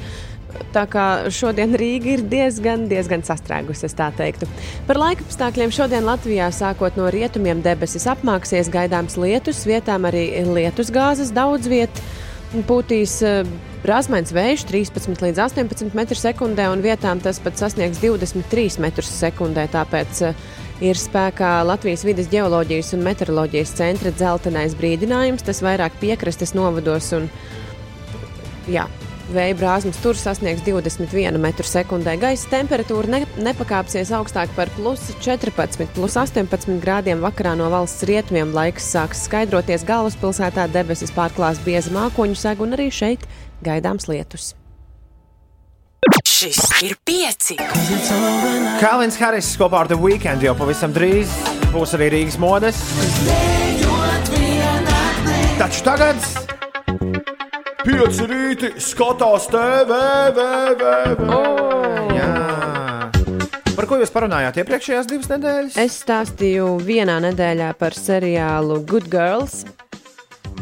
Tā kā šodien Rīga ir diezgan, diezgan sastrēgusi, es tā teiktu. Par laika apstākļiem šodien Latvijā sākot no rietumiem debesis apmāksies, gaidāms lietus, vietām arī lietus gāzes daudz vietā. Pūtīs brāzmains vējš 13 līdz 18 m2, un vietām tas pat sasniegs 23 m2. Tāpēc eh, ir spēkā Latvijas vidas geoloģijas un meteoroloģijas centra dzeltenais brīdinājums. Tas vairāk piekrastes novados un jā, Vēja brāzmas tur sasniegs 21 m2. Gaisa temperatūra ne, nepakāpsies augstāk par plus 14, plus 18 grādiem. Vakarā no valsts rietumiem laiks sāks skaidroties. Galvaspilsētā debesis pārklās bieza mākoņu segu, un arī šeit gaidāms lietus. Šis ir pieci. Kalvins Haris kopā ar The Weekend jau pavisam drīz būs arī Rīgas modes. Taču tagad pieci rīti skatās TV. V, v, v. Jā. Par ko jūs parunājāt iepriekšējās divas nedēļas? Es stāstīju vienā nedēļā par seriālu Good Girls.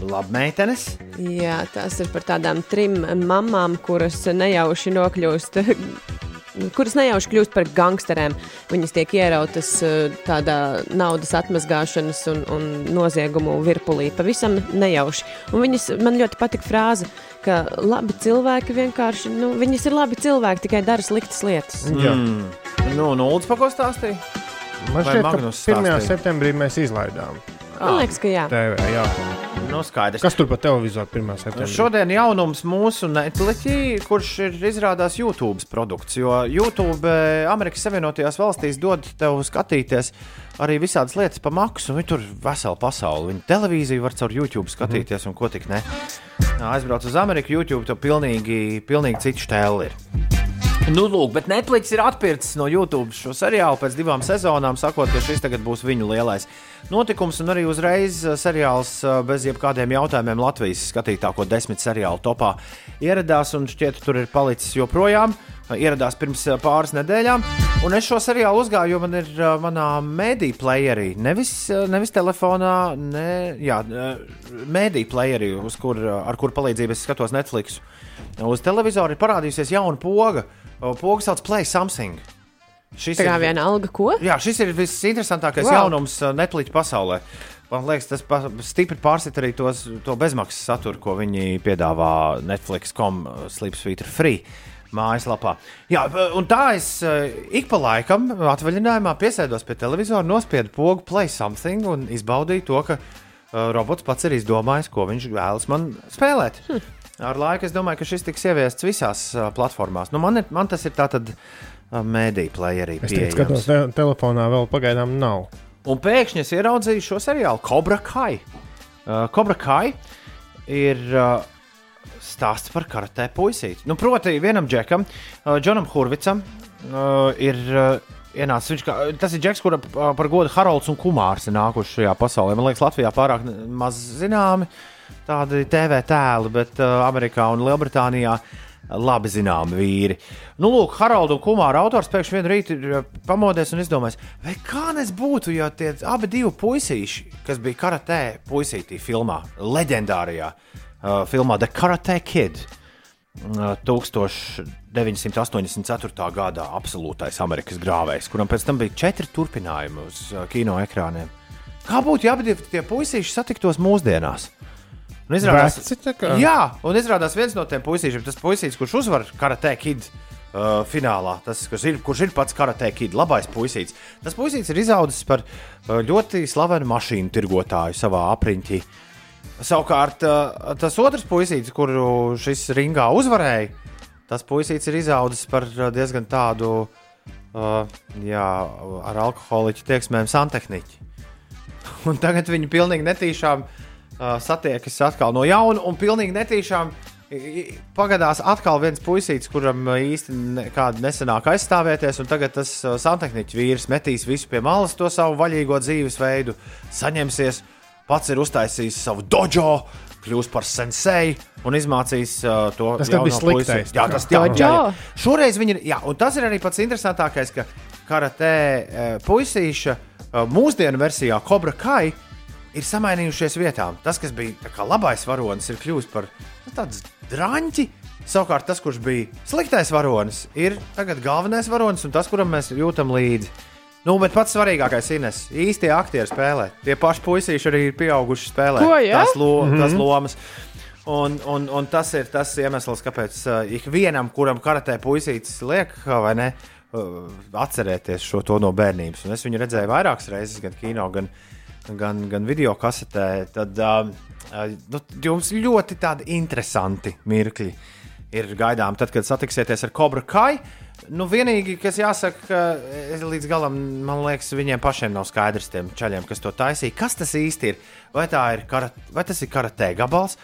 Labi, meitenes. Jā, tās ir par tādām trim mamām, kuras nejauši nokļūst. Kuras nejauši kļūst par gangsterēm. Viņas tiek ierautas eh, tādā naudas atmazgāšanas un, un noziegumu virpulī. Pavisam nejauši. Un viņas, man ļoti patīk frāze, ka labi cilvēki vienkārši, nu, viņas ir labi cilvēki, tikai dara sliktas lietas. Jā. Mm. Nu, nu, Lūdzu, pa ko stāstīja? Man šķiet, ka Magnus 1. stāstīja? septembrī mēs izlaidām Man liekas, ka jā. TV. Jā. Nu, skaidrs. Kas tur pa televizoru 1. Nu, septembrī? Šodien jaunums mūsu Netflixī, kurš ir izrādās YouTube produkts. Jo YouTube eh, Amerikas Savienotajās valstīs dod tev skatīties arī visādas lietas par maksu. Viņi tur veselu pasauli. Viņi televīziju var caur YouTube skatīties, un ko tik ne. Aizbrauc uz Ameriku, YouTube to pilnīgi, pilnīgi citu stēlu ir. Nu, lūk, bet Netflix ir atpircis no YouTube šo seriālu pēc divām sezonām, sakot, ka šis tagad būs viņu lielais notikums. Un arī uzreiz eh, seriāls eh, bez jebkādiem jautājumiem Latvijas skatītāko desmit seriālu topā ieradās un šķiet, tur ir palicis joprojām. Ieradās pirms eh, pāris nedēļām, un es šo seriālu uzgāju, jo man ir manā mēdīņu playerī, nevis, nevis telefonā, ne, jā, mēdīņu playerī, kur, ar kur palīdzību es skatos Netflix. Uz televizora ir parādījusies jauna poga. Poga sauc Play Something. Šis Tā kā ir- viena alga, ko? Jā, šis ir visinteresantākais Wow. jaunums uh, Netflix pasaulē. Man liekas, tas pa, stipri pārsit arī tos, to bezmaksas saturu, ko viņi piedāvā Netflix.com uh, Sleepsweeter Free. Mājaslapā. Jā, un tā es uh, ik pa laikam atvaļinājumā piesēdos pie televizora, nospiedu pogu Play Something un izbaudīju to, ka robots pats ir izdomājis, ko viņš vēlas man spēlēt. Hm. Ar laiku es domāju, ka šis tiks ieviests visās uh, platformās. Nu, man, ir, man tas ir uh, mēdīņu playerī. Es tikai skatos, te telefonā vēl pagaidām nav. Un pēkšņi es ieraudzīju šo seriālu Cobra Kai. Uh, Cobra Kai ir uh, stāsts par karatē puisīti. Nu, proti, vienam džekam, uh, Džonam Hurvicam, uh, ir uh, ienācis. Viņš, kā, tas ir džeks, kura uh, par godu Harolds un Kumārs ir nākuši šajā pasaulē. Man liekas, Latvijā pārāk maz zināmi tādi TV tēli, bet uh, Amerikā un Lielbritānijā. Labi zināmi vīri. Nu, lūk, Haralds un Kumāra autors pēkšņi vienā rītā ir uh, pamodies un izdomājis, vai kā nes būtu, ja tie abi divi puisīši, kas bija karatē puisītī filmā, leģendārajā uh, filmā The Karate Kid, uh, 1984. gadā absolūtais Amerikas grāvējs, kuram pēc tam bija četri turpinājumi uz uh, kino ekrāniem. Kā būtu, ja abi tie puisīši satiktos mūsdienās? Un izrādās, kā? jā, un izrādās viens no tiem puisīšiem, tas puisītis, kurš uzvar karatē kid uh, finālā, tas, kurš ir, kurš ir pats karatē kid, labais puisītis. Tas puisītis ir izaudzis par uh, ļoti slavenu mašīnu tirgotāju savā apriņķī. Savukārt, uh, tas otrs puisītis, kuru šis ringā uzvarēja, tas puisītis ir izaudzis par uh, diezgan tādu, uh, jā, ar alkoholiķu tieksmēm santehniķi. Un tagad viņi pilnīgi netīšām uh, satiekas atkal no jauna, un pilnīgi netīšām pagadās atkal viens puisītis, kuram uh, īsti nekāda nesenāk aizstāvēties, un tagad tas uh, santehniķis vīrs metīs visu pie malas to savu vaļīgo dzīvesveidu, saņemsies, pats ir uztaisījis savu dojo. Kļūs par sensei un izmācīs uh, to Tas, jauno puisi. Jā, tas jā, jā, jā. Šoreiz viņi ir, jā, un tas ir arī pats interesantākais, ka karatē uh, puisīša uh, mūsdienu versijā Cobra Kai ir samainījušies vietām. Tas, kas bija kā labais varonis, ir kļuvis par nu, tādu drāņķi. Savukārt tas, kurš bija sliktais varonis, ir tagad galvenais varonis un tas, kuram mēs jūtam līdzi. Nu, bet pats svarīgākais ir Ines. Īstie aktieri spēlē. Tie paši puisīši arī ir pieauguši spēlē. Ko, ja? tās, lo, mm -hmm. tās lomas. Un, un, un tas ir tas iemesls, kāpēc uh, ikvienam, kuram karatē puisītis liek, vai ne, uh, atcerēties šo to no bērnības. Un es viņu redzēju vairākas reizes, gan kino, gan, gan, gan video kasetē. Tad uh, uh, nu, jums ļoti tādi interesanti mirkļi ir gaidām, tad, kad satiksieties ar Cobra Kai. Nu, vienīgi, kas jāsaka, ka es līdz galam, man liekas, viņiem pašiem nav skaidrs, tiem čaļiem, kas to taisīja. Kas tas īsti ir? Vai, ir kara, vai tas ir karatē gabals,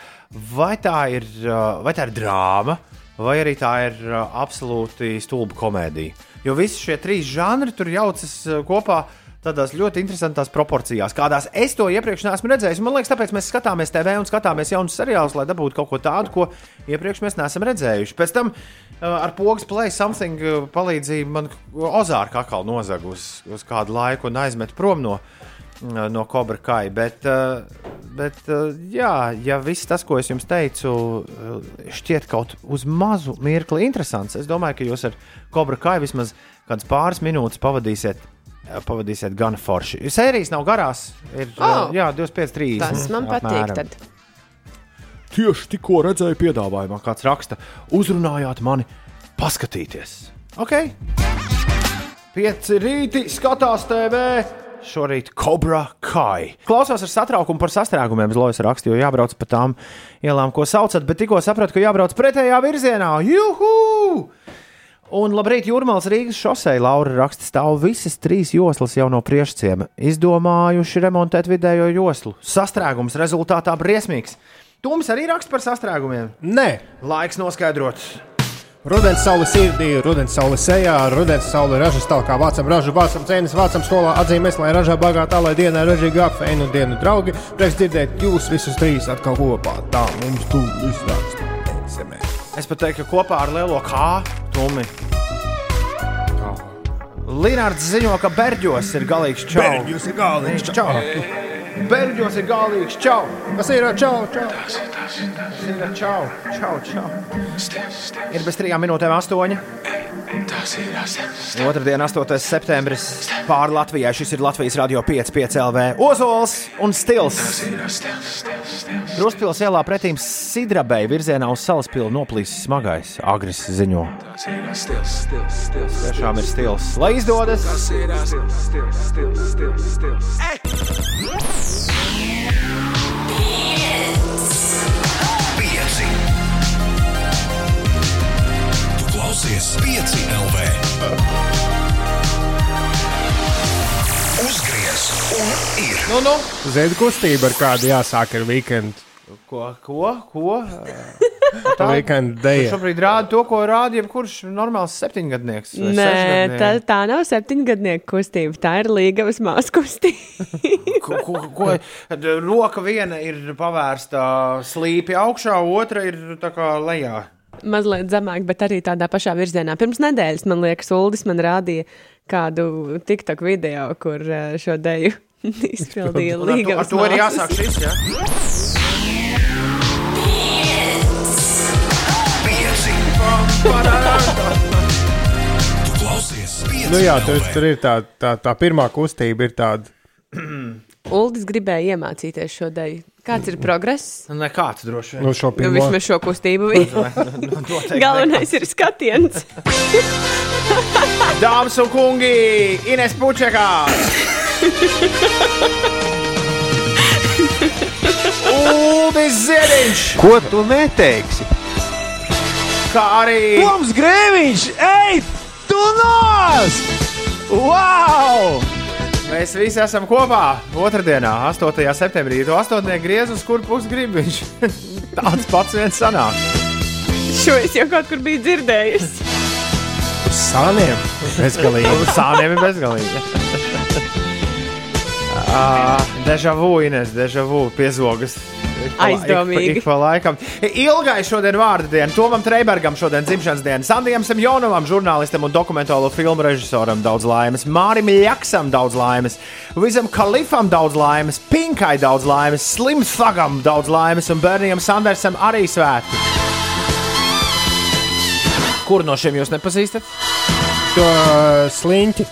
vai tā ir, uh, vai tā ir drāma, vai arī tā ir uh, absolūti stulba komēdija. Jo visi šie trīs žanri tur jaucas uh, kopā tādās ļoti interesantās proporcijās, kādās es to iepriekš neesmu redzējis. Man liekas, tāpēc mēs skatāmies TV un skatāmies jaunus seriālus, lai dabūtu kaut ko tādu, ko iepriekš mēs neesam redzējuši. Pēc tam ar pogas play something palīdzību man Ozārka atkal nozaga uz, uz kādu laiku un aizmet prom no, no Cobra Kai. Bet, bet jā, ja viss tas, ko es jums teicu, šķiet kaut uz mazu mirkli interesants, es domāju, ka jūs ar Cobra Kai vismaz kādas pāris minūtes pavadīsiet. Pavadīsiet gan forši. Sērijas nav garās. Ir Oh! jā, 25, 30. Tas man patīk. Tad. Tieši tikko redzēju piedāvājumā, kāds raksta, uzrunājāt mani paskatīties. Ok. Pieci rīti skatās TV. Šorīt Cobra Kai. Klausos ar satraukumu par sastrēgumiem, Zlojas raksta, jo jābrauc pa tām ielām, ko saucat, bet tikko sapratu, ka jābrauc pretējā virzienā. Juhu! Un labrīt, Jūrmāls Rīgas šosei Laura raksta, stāv visas trīs joslas jau no priekšciema. Izdomājuši remontēt vidējo joslu. Sastrēgums rezultātā briesmīgs. Tums arī raksta par sastrēgumiem. Nē, Laiks noskaidrot. Rudens saule sirdī, rudens saule sejā, rudens saule ražas tālāk, vācam ražu, vācam cenas, vācam skolā atzīmēs, lai ražā bagātā, lai dienā ražīgāk, feinu dienu draugi. Prieks dzirdēt jūs visus trīs atkal kopā. Tā mums tu izstāst. Es pat teiktu, ka kopā ar lielo kā tumi. Linārds ziņo, ka Berģos ir galīgs čau. Jūs ir galvenais. čau. Berģos ir galīgs čau. Kas ir čau, čau? Ir čau, čau, čau. Ir bez trijām minūtēm astoņi. Otradien, 8. septembris, pāri Latvijai. Šis ir Latvijas radio 5,5 LV. Ozols un Stils. Krustpils ielā pretīm Sidrabei virzienā uz salaspili noplīsis smagais. Agris ziņo. Tiešām ir stils. Lai izdodas! Pieci. 5 LV. Uzgriez un ir. Nu, nu, Zini, kustība ar kādu jāsāk ar weekendu. Ko? Ko? ko? Tā ir monēta. Šobrīd rāda to, ko rāda jebkurš normāls septiņgadnieks. Nē, tā, tā nav septiņgadnieka kustība. Tā ir līgavas māsu kustība. ko, ko, ko, roka viena ir pavērsta slīpi augšā, otra ir lejā. Mazliet zemāk, bet arī tādā pašā virzienā. Pirms nedēļas, man liekas, Uldis man rādīja kādu TikTok video, kur eh, šo deju izpildīja Un ar to, ar to māsas. jāsāk šis. Ja? Pieci. Tu klausies pieci. Nu jā, tur, tur ir tā, tā, tā pirmā kustība, ir tāda Uldis gribēja iemācīties šo deju. Kāds ir progress? Nekāds droši vien. Nu, šo Nu, pirmo. vismaz šo kustību. vi- Noteikti Galvenais ir skatiens. Dāmas un kungi, Ines Pučekā! Uldis Ziediņš! Ko tu neteiksi? Kā arī Toms Grēviņš! Ej, tu nos! Wow! Mēs visi esam kopā otrdienā, 8. septembrī. To 8. griezu, uz kur pusi grib viņš. Tāds pats viens sanāk. Šo es jau kaut kur biju dzirdējusi. Uz sāniem. Bezgalīgi. Uz sāniem ir bezgalīgi. Ah, Deja vu, Ines, deja vu, piezogas. Aizdomīgi. Ik, ik pa laikam. Ilgai šodien vārdu diena, Tomam Treibergam šodien dzimšanas diena, Sandijam Semjonovam, žurnālistam un dokumentālo filmu režisoram daudz laimes, Mārim Jaksam daudz laimes, Vizam Kalifam daudz laimes, Pinkai daudz laimes, Slim Thugam daudz laimes un bērniem Sandersam arī svētki. Kuru no šiem jūs nepazīstat? To uh, sliņķi.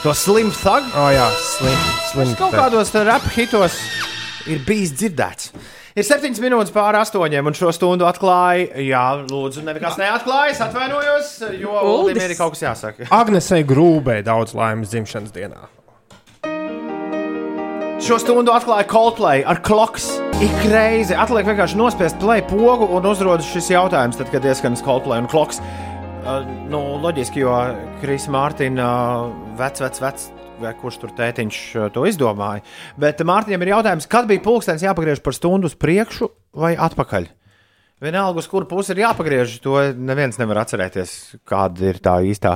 To Slim Thug? O, jā, sliņķi. sliņķi. Kaut kādos rap hitos ir bijis dzirdēts. Ir septiņas minūtes pāri astoņiem, un šo stundu atklāja. Jā, lūdzu, neviens neatklājas, atvainojos, jo. Ulim ir kaut kas jāsaka. Agnesei Grūbei daudz laimes dzimšanas dienā. Šo stundu atklāja Coldplay ar kloks. Ik reizi atliek vienkārši nospiest play pogu un uzrodas šis jautājums, tad, kad ieskanās Coldplay un kloks. Uh, nu, loģiski, jo Kris Mārtiņa uh, vecs, vecs, vecs, vai kurš tur tētiņš uh, to izdomāja. Bet Mārtiņam ir jautājums, kad bija pulkstenis jāpagriež par stundu uz priekšu vai atpakaļ? Vienalga, uz kuru pusi ir jāpagriež, to neviens nevar atcerēties, kāda ir tā īstā,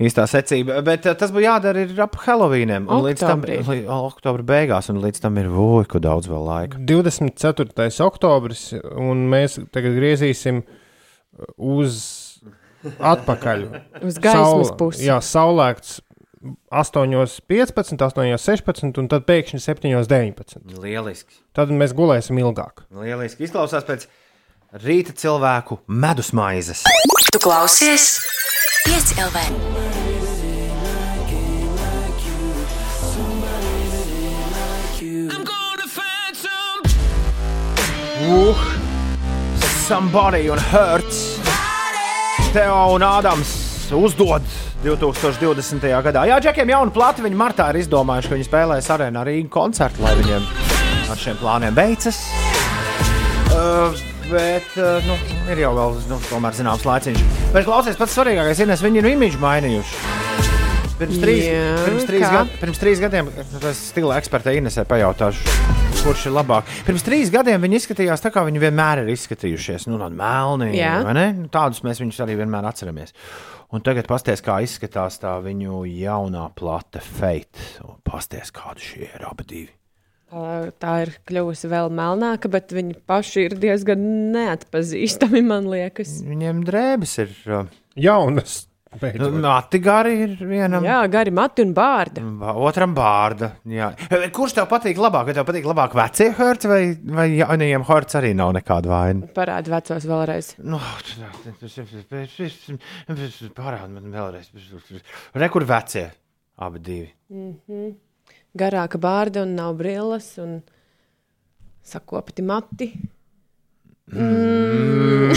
īstā secība. Bet uh, tas bija jādara ir ap Helovīniem. un Līdz tam li, oktobra beigās, un līdz tam ir vuiku daudz vēl laika. 24. oktobris, un mēs tagad griezīsim uz atpakaļ. Uz gaismas Saul- pusi. Jā, saulēkts 8.15, 8.16, un tad pēkšņi 7.19. Lieliski. Tad mēs gulēsim ilgāk. Lieliski. Izklausās pēc rīta cilvēku medus maizes. Tu klausies? 5 LV. Uh, somebody un hurts. Teo un Ādams uzdod 2020. gadā. Jā, Džekiem jaunu plati viņi martā ir izdomājuši, ka viņi spēlēs arēnā Rīgā koncertu, lai viņiem ar šiem plāniem veicas. Uh, bet uh, nu, ir jau vēl nu, zināms laiciņš. Bet klausies, pats svarīgākais ir, ka viņi ir imidžu mainījuši. Pirms trīs, Jā, pirms trīs, kā? gad, pirms trīs gadiem es stila ekspertai Inesē pajautāšu, kurš ir labāk. Pirms trīs gadiem viņi izskatījās tā, kā viņi vienmēr ir izskatījušies. Nu, tādi melni, Jā. vai ne? Nu, Tādus mēs viņus arī vienmēr atceramies. Un tagad pasties, kā izskatās tā viņu jaunā plate Fate. Un Pasties, kādi šie ir abi divi. Tā- Tā ir kļuvusi vēl melnāka, bet viņi paši ir diezgan neatpazīstami, man liekas. Viņiem drēbes ir. uh, Jaunas. Nu, beidzot. Mati gari ir vienam. Jā, gari mati un bārda. Ba- Otram bārda. Jā. Kurš tev patīk labāk? Vai tev patīk labāk vecie hurts vai, vai jaunajiem hurts arī nav nekāda vaina? Parāda vecos vēlreiz. Nu, Parādi man vēlreiz. Rekur vecie. Abi divi. Garāka bārda un nav brilles un sakopti mati. Mm.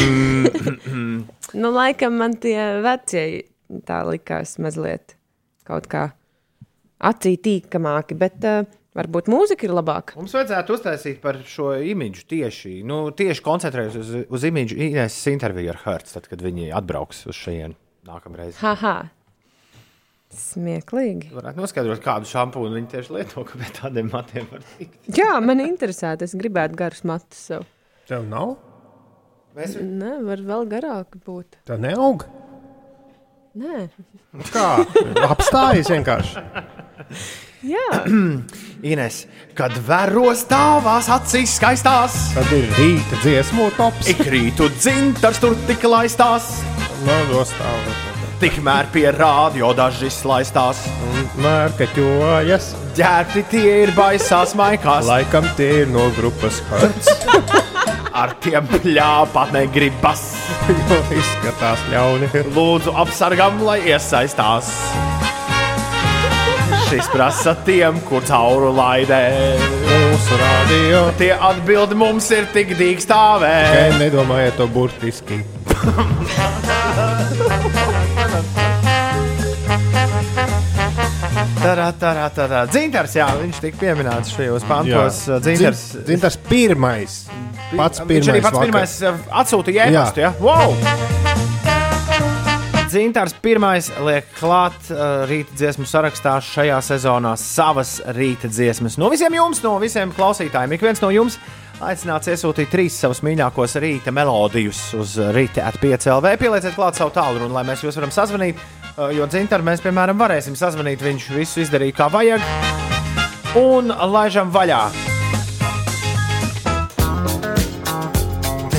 nu, laikam man tie vecie tā likās mazliet kaut kā acī tīkamāki, bet uh, varbūt mūzika ir labāka. Mums vajadzētu uztaisīt par šo imidžu tieši, nu, tieši koncentrēties uz, uz imidžu Ines interviju ar Hurts, tad, kad viņi atbrauks uz šejienu nākamreiz. Haha! Smieklīgi. Varētu noskaidrot, kādu šampūnu viņi tieši lieto, ka pie tādiem matiem var tikt. Jā, man interesē, es gribētu garus matus sev. Tev nav? Nē, var vēl garāk būt. Tā neaug. Nē, Kā? Apstājas vienkārši. jā, Ines, kad vēros tavās acīs skaistās, Tad ir rīta dziesmu tops. ik rītu dzintars tur tik laistās, No, nostāv. tikmēr pie rādio daži slaistās. Mērkaķojas. Ģērbti tie ir baisās maikās, Laikam tie ir no grupas Hertz. ar tiem pļāpāt negribas. jo izskatās ļauni. Lūdzu, apsargam, lai iesaistās. šis prasa tiem, kur cauru laidē. Mūsu radio. Tie atbildi mums ir tik dīkstāvē. Nedomājiet to burtiski. Tarā, tarā, tarā. Dzintars, jā, viņš tika pieminēts šajos pantos. Dzintars, Dzintars pirmais. Pats Viņš pirmais. arī pats vakar. pirmais uh, atsūtīja e-pastu. Ja? Wow! Zintārs pirmais liek klāt uh, rīta dziesmu sarakstā šajā sezonā savas rīta dziesmas. No visiem jums, no visiem klausītājiem, ik viens no jums aicināts iesūtīt trīs savus mīļākos rīta melodijus uz rīta at5LV. Pielieciet klāt savu tālruni, lai mēs jūs varam sazvanīt, jo Zintāru mēs, piemēram, varēsim sazvanīt. Viņš visu izdarīja kā vajag. Un laižam vaļā!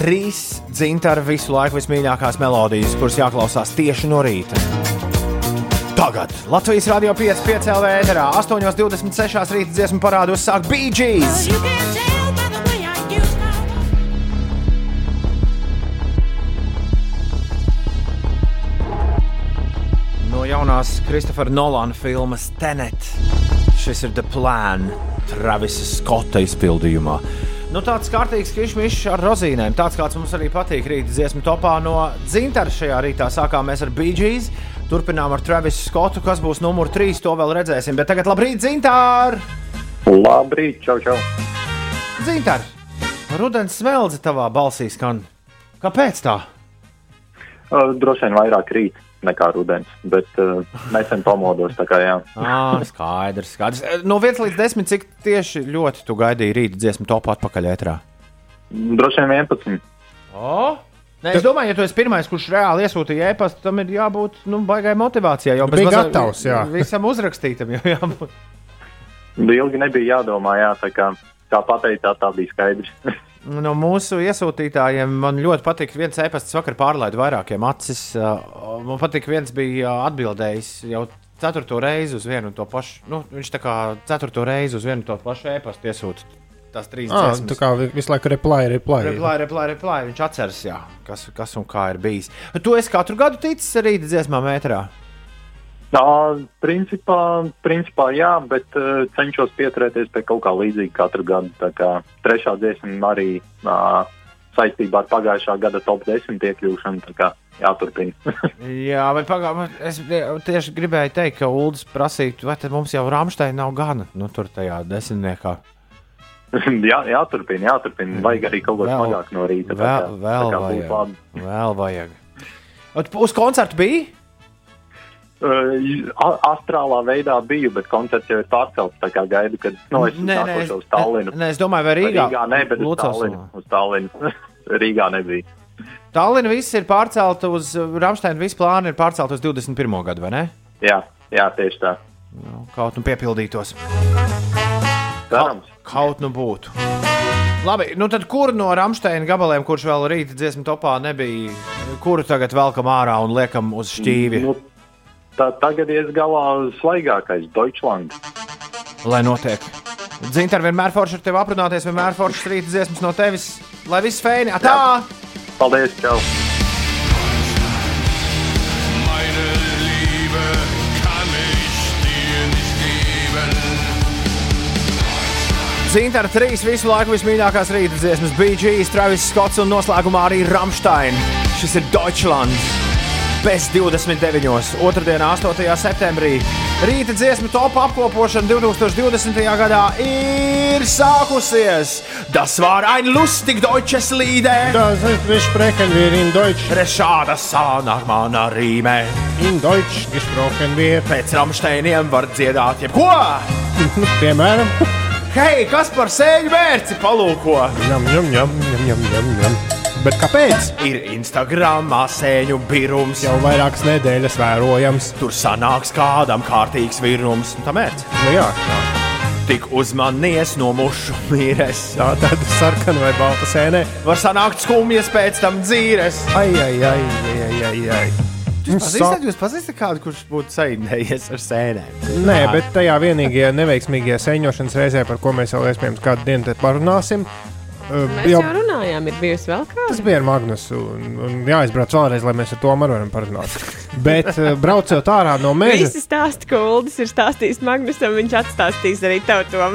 trīs dzintara visu laiku vismīļākās melodijas, kuras jāklausās tieši no rīta. Tagad Latvijas Rādio 5, 5 LV ēterā 8,26 rīta dziesmu parādos sāk BG's. No jaunās Kristofera Nolana filmas Tenet. Šis ir The Plan, Travisa Skota izpildījumā. Nu, tāds kārtīgs kišmišs ar rozīnēm. Tāds kāds mums arī patīk rīta dziesmu topā no dzintara šajā rītā. Sākām mēs ar BG's, turpinām ar Travisu Skotu, kas būs numur 3. To vēl redzēsim. Bet tagad labrīt, dzintār! Labrīt, čau, čau. Dzintār! Rudens smeldze tavā balsī skan. Kāpēc tā? Uh, droši vien vairāk rīt nekā rudens, bet uh, nesen pamodos. kā jā. Ah, skaidrs, skaidrs. No 1 līdz 10, cik tieši ļoti tu gaidīji rīta dziesmu topā atpakaļ ētrā? Droši vien 11. O? Nē, es domāju, ja tu esi pirmais, kurš reāli iesūtīja e-pastu, tam ir jābūt nu, baigai motivācijai. Jau bez Bija gatavs, jā. Visam uzrakstītam jau jābūt. Ilgi nebija jādomā, jā, tā kā, kā pateicāt, tā bija skaidrs. No mūsu iesūtītājiem man ļoti patīk viens e-pasts, vakar pārlaidu vairākiem acis. Uh, Man patīk, viens bija uh, atbildējis jau ceturto reizi uz vienu un to pašu. Nu, viņš tā kā ceturto reizi uz vienu un to pašu e-pastu iesūta. Tās trīs Ah, tā kā vi- visu laiku reply, reply. Reply, reply, reply. Viņš atceras, jā, kas, kas un kā ir bijis. Tu esi katru gadu ticis arī dziesmā metrā. Tā, principā, principā jā, bet uh, cenšos pieturēties pie kaut kā līdzīga katru gadu. Tā kā trešā dziesma arī uh, saistībā ar pagājušā gada top 10 iekļūšanu. tā Jāturpina. Jā, bet pagaidām, es tieši gribēju teikt, ka Ulas prasītu, vai tad mums jau Rāmsteina nav gana nu, tur tajā desmitniekā. jā, jāturpina, jāturpina. Vajag arī kaut ko smagāku no rīta. tā Vēl, kā- vēl tā kā vajag. Vēl vajag. Uz koncertu bija? Uh, astrālā veidā biju, bet koncerts jau ir pārcelts. Tā kā gaidu, kad no, es Nē, nē, uz Tallinu. nē, es domāju, vai Rīgā? Rīgā nē, bet uz. Tallinu. Uz Tallinu. Rīgā nebija. Tallinn viss ir pārcelta uz Rāmsteina, visi plāni ir pārcelti uz 21. gadu, vai ne? Jā, jā, tieši tā. Nu, Kaut nu piepildītos. Cerams. Kaut nu būtu. Labi, nu tad kur no Rāmsteina gabaliem, kurš vēl rīta dziesmu topā nebija, kuru tagad velkam ārā un liekam uz šķīvi? Nu, tā, tagad ies galā svaigākais Deutschland. Lai notiek. Zintar, vienmēr forši ar tevi aprunāties, vienmēr forši rīta dziesmas no tevis, lai viss feini. Tā! Paldies, čau! Meine Liebe kann ich dir nicht geben. Zintar, trīs visu laiku vismīļākās rīta dziesmas - BG, Travis Skots un noslēgumā arī Rāmstein. Šis ir Deutschland. Bez 29. otrdienā, 8. septembrī. Rīta dziesmu top apkopošana 2020. gadā ir sākusies. Das war ein lustig deutsches Lieder. Das ist, wir sprechen wir in Deutsch. Rešāda sāna manā rīmē. In Deutsch gesprochen wir. Pēc Rāmsteiniem var dziedāt jebko. Piemēram, Hei, kas par sēņu mērci palūko? jam, jam, jam, jam, jam, jam, jam. Bet kāpēc? Ir Instagramā sēņu birums. Jau vairākas nedēļas vērojams. Tur sanāks kādam kārtīgs virums. Tā mērķis. Nu, jā, tā, Tik uzmanies no mušu mīres. tā tad sarkana vai balta sēnē. Var sanākt skumjas pēc tam dzīves. Ai, ai, ai, ai, ai, ai. Pazīstat, jūs pazīstat kādu, kurš būtu saindējies ar sēnēm? Nē, bet tajā vienīgajā neveiksmīgajā sēņošanas reizē, par ko mēs vēl iespējams kādu dienu parunāsim, uh, Mēs jau runājām, ir bijusi vēl kāda. tas bija ar Magnusu. Un, un jāizbrauc vēlreiz, lai mēs ar to varam parunāt. Bet uh, braucot ārā no meža, Visi stāsta, ko Uldis ir stāstījis Magnusam, viņš atstāstīs arī tev to.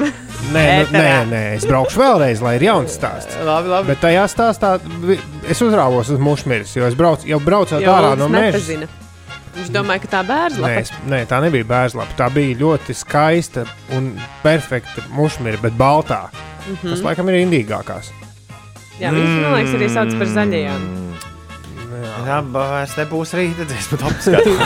nē, nu, nē, nē, es braukšu vēlreiz, lai ir jauns stāsts. Labi, labi. Bet tajā stāstā es uzrāvos uz mušmiris, jo es braucu, jau braucot Jo ārā no meža. nepazina. Viņš domāja, ka tā bērns Nē, es, nē, tā nebija bērnslapa. Tā bija ļoti skaista un perfekta mušmira, bet baltā. Mm -hmm. Tas laikam ir indīgākās. Jā, viņš man liekas arī sauc par zaļajām. Jā, vairs nebūs rīta dziesmu apskatīt.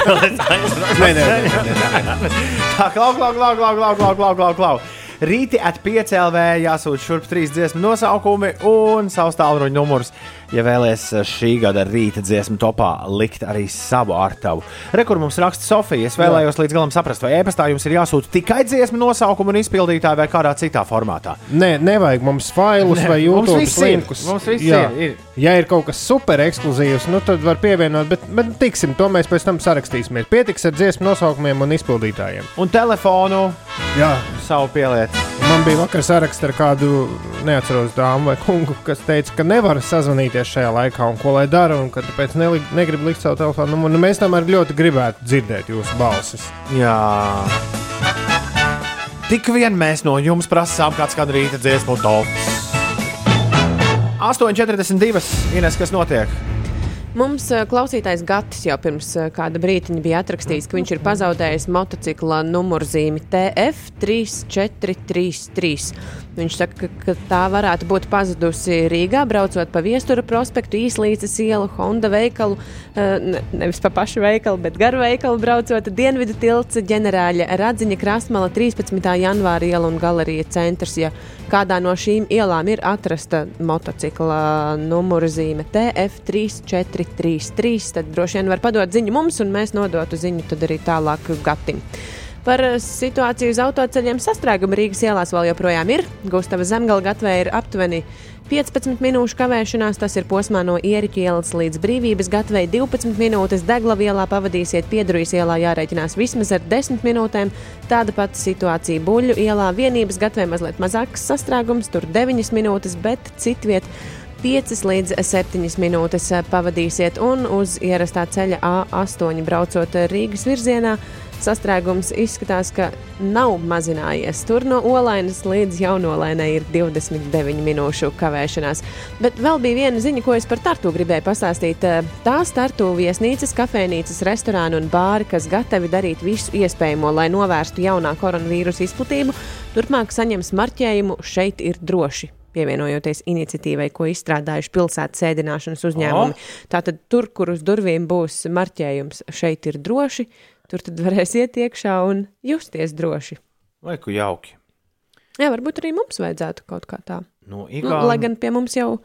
Nē, nē, nē, nē, nē. Tā, klau, klau, klau, klau, klau, klau, klau, klau, klau. Rīti at 5 LV jāsūt šurp trīs dziesmu nosaukumi un savs tālruņa numurs. Ja vēlaties šī gada rīta dziesmu topā likt arī savu ārtavu. Rekur mums raksta Sofija. Es vēlējos līdz galam saprast, vai e-pastā jums ir jāsūta tikai dziesmu nosaukumu un izpildītāji vai kādā citā formātā. Nē, nevajag mums failus Nē, vai YouTube linkus. Mums viss ir, ir. Ja ir kaut kas super ekskluzīvs, nu tad var pievienot, bet, bet tiksim, to mēs pēc tam sarakstīsimies. Pietiks ar dziesmu nosaukumiem un izpildītājiem. Un telefonu Jā. savu pieliet. Man bija vakar saraksts ar kādu neatceros dāmu vai kungu, kas teica, ka nevar sazvanīties šajā laikā un ko lai dara, un ka tāpēc neli, negrib likt savu telefonu numuru. Nu, mēs tomēr ļoti gribētu dzirdēt jūsu balsis. Jā. Tik vien mēs no jums prasām, kāds kāda rīta dziesmu tops. 8,42. Ines, kas notiek? Mums eh, klausītājs Gatis jau pirms eh, kāda brīdiņa bija atrakstījis, ka viņš ir pazaudējis motocikla numurzīmi TF3433. Viņš saka, ka, ka tā varētu būt pazudusi Rīgā, braucot pa Viestura prospektu, Īslīces ielu, Honda veikalu, eh, ne, nevis pa pašu veikalu, bet garu veikalu braucot, Dienvidu tilts, ģenerāļa Radziņa Krasmala, 13. janvāra iela un galerija centrs. Ja kādā no šīm ielām ir atrasta motocikla numura zīme TF3433, tad droši vien var padot ziņu mums, un mēs nodotu ziņu tad arī tālāk Gatim. Par eh, situāciju uz autoceļiem sastrēguma Rīgas ielās vēl joprojām ir. Gustava zemgala gatvē ir aptuveni 15 minūšu kavēšanās. Tas ir posmā no Ieriķa ielas līdz Brīvības gatvei 12 minūtes. Degla ielā pavadīsiet Piedrujas ielā jārēķinās vismaz ar 10 minūtēm. Tāda pati situācija Buļļu ielā vienības gatvē mazliet mazāks sastrēgums, tur 9 minūtes, bet citviet 5 līdz 7 minūtes pavadīsiet un uz ierastā ceļa A8 braucot Rīgas virzienā. Sastrēgums izskatās, ka nav mazinājies. Tur no Olainas līdz Jaunolainai ir 29 minūšu kavēšanās. Bet vēl bija viena ziņa, ko es par Tartu gribēju pastāstīt. Tās Tartu viesnīcas, kafejnīcas, restorāni un bāri, kas gatavi darīt visu iespējamo, lai novērstu jaunā koronavīrusa izplatību, turpmāk saņems marķējumu šeit ir droši pievienojoties iniciatīvai, ko izstrādājuši pilsētas sēdināšanas uzņēmumi. Tātad tur, kur uz durvīm būs marķējums, šeit ir droši, tur tad varēs iet iekšā un justies droši. Vai ku jauki? Jā, varbūt arī mums vajadzētu kaut kā tā. Nu, Nu, Igaun... lai gan pie mums jau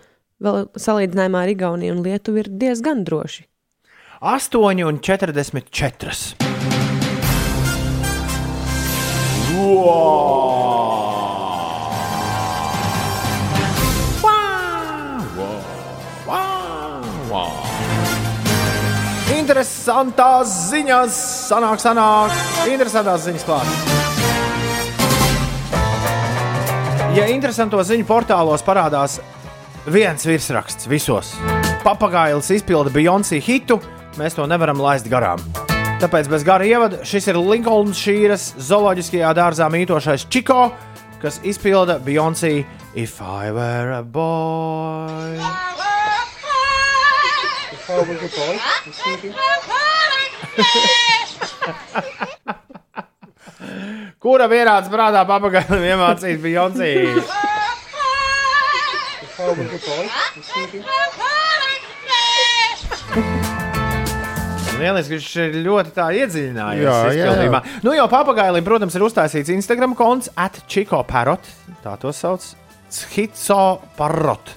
vēl salīdzinājumā ar Igauniju un Lietuvu ir diezgan droši. 8,44. Interesantās ziņas, sanāk, sanāk, interesantās ziņas klāt. Ja interesanto ziņu portālos parādās viens virsraksts visos, papagailis izpilda Beyoncé hitu, mēs to nevaram laist garām. Tāpēc bez gara ievada šis ir Linkolnšīras zooloģiskajā dārzā mītošais Čiko, kas izpilda Beyoncé If I Were a Boy. Kura vienāds prātā papagailim iemācīt Beyoncé? Lieliski, viņš ir ļoti tā iedziļinājies. Jā, jā, jā. Nu, jau papagailim, protams, ir uztaisīts Instagram konts atčiko parot. Tā to sauc. Schizo parot.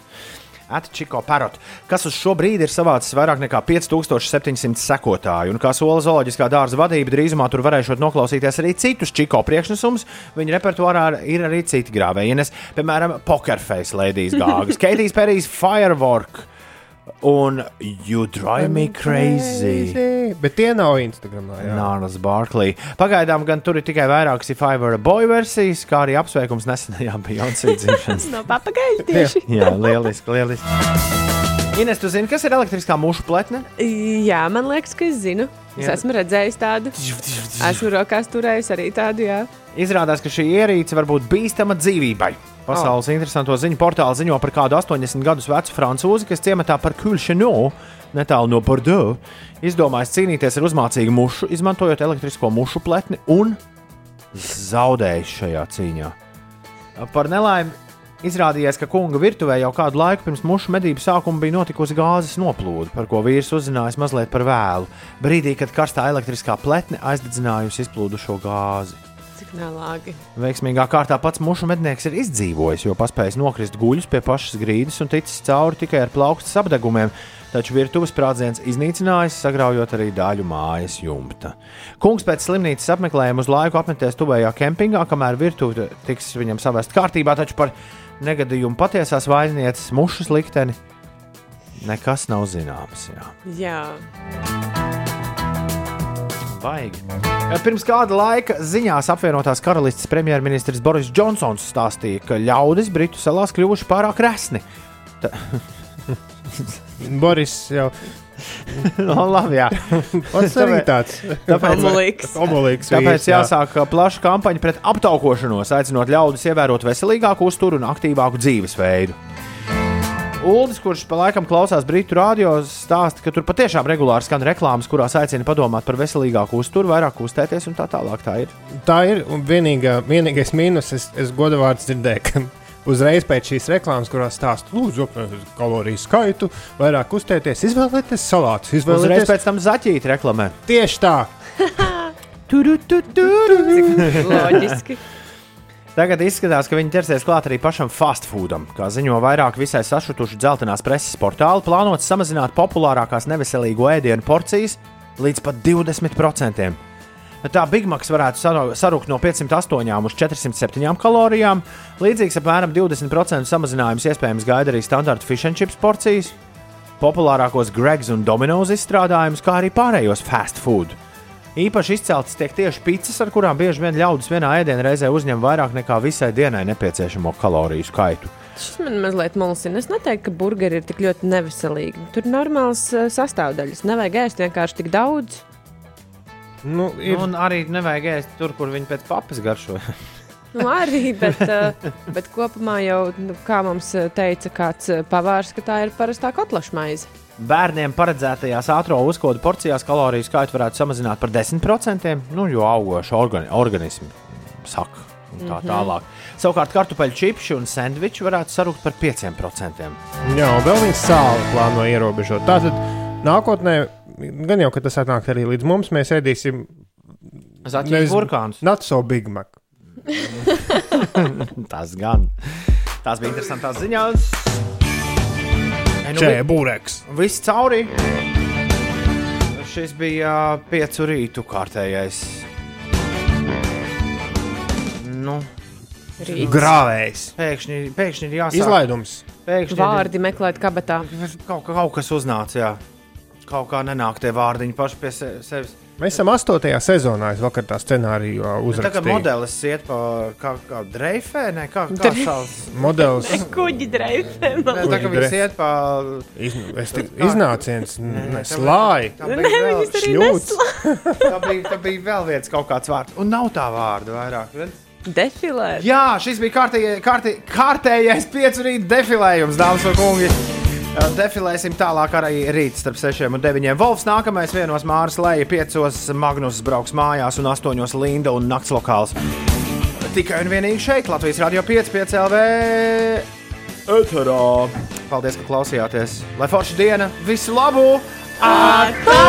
Atčiko parot, kas uz šo brīdi ir savācis vairāk nekā 5700 sekotāju. Un kā sola zooloģiskā dārza vadība, drīzumā tur varēšot noklausīties arī citus čiko priekšnesumus. Viņa repertuārā ir arī citi grāvējienes, piemēram, Pokerface, Ladies Gāgas, Keitijas Perijas Firework un You Drive Me Crazy. Bet tie nav Instagramā. jā. Nāras Barkley. Pagaidām gan tur ir tikai vairākas a Boy versijas, kā arī apsveikums nesenajā Beyoncé dzimšanas. No papagaļa tieši. Jā, lieliski, lieliski. Ines, tu zini, kas ir elektriskā mušu pletne? Jā, man liekas, ka es zinu. Es Jā. esmu redzējis tādu. Esmu rokās turējis arī tādu, jā. Izrādās, ka šī ierīce var būt bīstama dzīvībai. Pasaules oh. interesanto ziņu portāls ziņo par kādu 80 gadus vecu francūzi, kas ciematā par Kulšanu, netālu no Bordeaux, izdomājis cīnīties ar uzmācīgu mušu, izmantojot elektrisko mušu pletni un zaudējis šajā cīņā. Par nelaimi izrādījās, ka kunga virtuvē jau kādu laiku pirms mušu medību sākuma bija notikusi gāzes noplūde, par ko vīrs uzzinājis mazliet par vēlu. Brīdī, kad karstā elektriskā pletne aizdedzinājusi izplūdušo gāzi. Cik nelāgi. Veiksmīgā kārtā pats mušu mednieks ir izdzīvojis, jo paspējis nokrist guļus pie pašas grīdas un ticis cauri tikai ar plaukstas apdegumiem, taču virtuves sprādziens iznīcinājis, sagraujot arī daļu mājas jumta. Kungs pēc slimnīcas apmeklējuma uz laiku apmeties tuvējā kempingā, kamēr virtuve tiks viņam savest kārtībā, taču par negadījumu patiesās vainīgas mušas likteni nekas nav zināms. Jā. Jā. Baigi. Pirms kāda laika ziņās apvienotās karalistes premjerministrs Boris Džonsons stāstīja, ka ļaudis Britu salās kļuvuši pārāk resni. Ta... Boris jau no, labi, jā. Tas arī tāds Tāpēc, Omulīgs. omulīgs. tāpēc vīrs, jā. jāsāk plaša kampaņa pret aptaukošanos, aicinot ļaudis ievērot veselīgāku uzturu un aktīvāku dzīvesveidu. Uldis, kurš pa laikam klausās Britu radio, stāsta, ka tur patiešām regulāri skan reklāmas, kurās aicina padomāt par veselīgāku uzturu, vairāk kustēties un tā tālāk. Tā ir. Tā ir un vienīgā, vienīgais mīnus, es, es godavārds dzirdēju, ka uzreiz pēc šīs reklāmas, kurās stāsta, lūdzu, apmēram kaloriju skaitu, vairāk uztēties, izvēlieties salātus, Uzreiz izvēlieties pēc tam zaķīt reklamē. tieši tā. Loģiski. Tagad izskatās, ka viņi ķersies klāt arī pašam fast foodam. Kā ziņo vairāk visai sašutuši dzeltenās preses portāli, plānots samazināt populārākās neveselīgo ēdienu porcijas līdz pat 20%. Tā Big Macs varētu sarukt no 508 uz 407 kalorijām. Līdzīgs apmēram 20% samazinājums iespējams gaida arī standarta fish and chips porcijas, populārākos Gregs un Domino's izstrādājumus, kā arī pārējos fast food. Īpaši izceltas tiek tieši pizzas, ar kurām bieži vien ļaudis vienā ēdienā reizē uzņem vairāk nekā visai dienai nepieciešamo kaloriju skaitu. Šis man mazliet mulsina. Es neteiktu, ka burgeri ir tik ļoti neveselīgi. Tur ir normāls eh, sastāvdaļas. Nevajag ēst vienkārši tik daudz. Nu, ir, Un arī nevajag ēst tur, kur viņi pēc papas garšo. Nu, arī, bet, eh, bet kopumā jau, nu, kā mums eh, teica kāds eh, pavārs, ka tā ir parastā kotlaša maize. Bērniem paredzētajās ātrā uzkodu porcijās kaloriju skaitu varētu samazināt par 10%, nu, jo augoši organi organismi saka. un Tā tālāk. Savukārt, kartupeļu čipsi un sandviči varētu sarukt par 5%. jā, un vēl viņi sāli plāno ierobežot. Tātad nākotnē, gan jau, ka tas atnāk arī līdz mums, mēs ēdīsim Zaķis burkāns. Not so big mac. Tas gan. Tās bija interesantas ziņas. E, nu, Čē, būreks. Viss cauri. Šis bija piecu rītu kārtējais. Nu, Rīts. Grāvējs. pēkšņi, pēkšņi ir jāsaka. Izlaidums. Pēkšņi Vārdi meklēt kabatā. ir kaut, ka- kaut kas uznāca. Jā. Kaut kā nenāk tie vārdiņi paši pie se, sevis. Mēs esam astotajā sezonā. Es vakar tā scenāriju ā, Nu, Tagad uzrakstīju. modelis iet pa kā, kā dreifē, ne kā, kā Dre- šāds. Modelis. Kuģi dreifē. Ne, tā kā dre- iet pa. Iz, es tik iznāciens, Nē, ne, tā slāj. Tā bija, Nē, viņas arī šļūts. neslā. tā, bija, tā bija vēl viens kaut kāds vārds. Un nav tā vārda vairāk. redz? Defilēt. Jā, šis bija kārtējais, kārtē, kārtējais piecu rītu defilējums, dāmas un kungi. Defilēsim tālāk arī rīt starp 6 un 9. Volfs nākamais vienos Māras Lēja, 5. Magnus brauks mājās un 8. Linda un nakts lokāls. Tikai un vienīgi šeit, Latvijas Rādio 5, 5 LV. Eterā. Paldies, ka klausījāties. Lai forša diena, visu labu! Atā!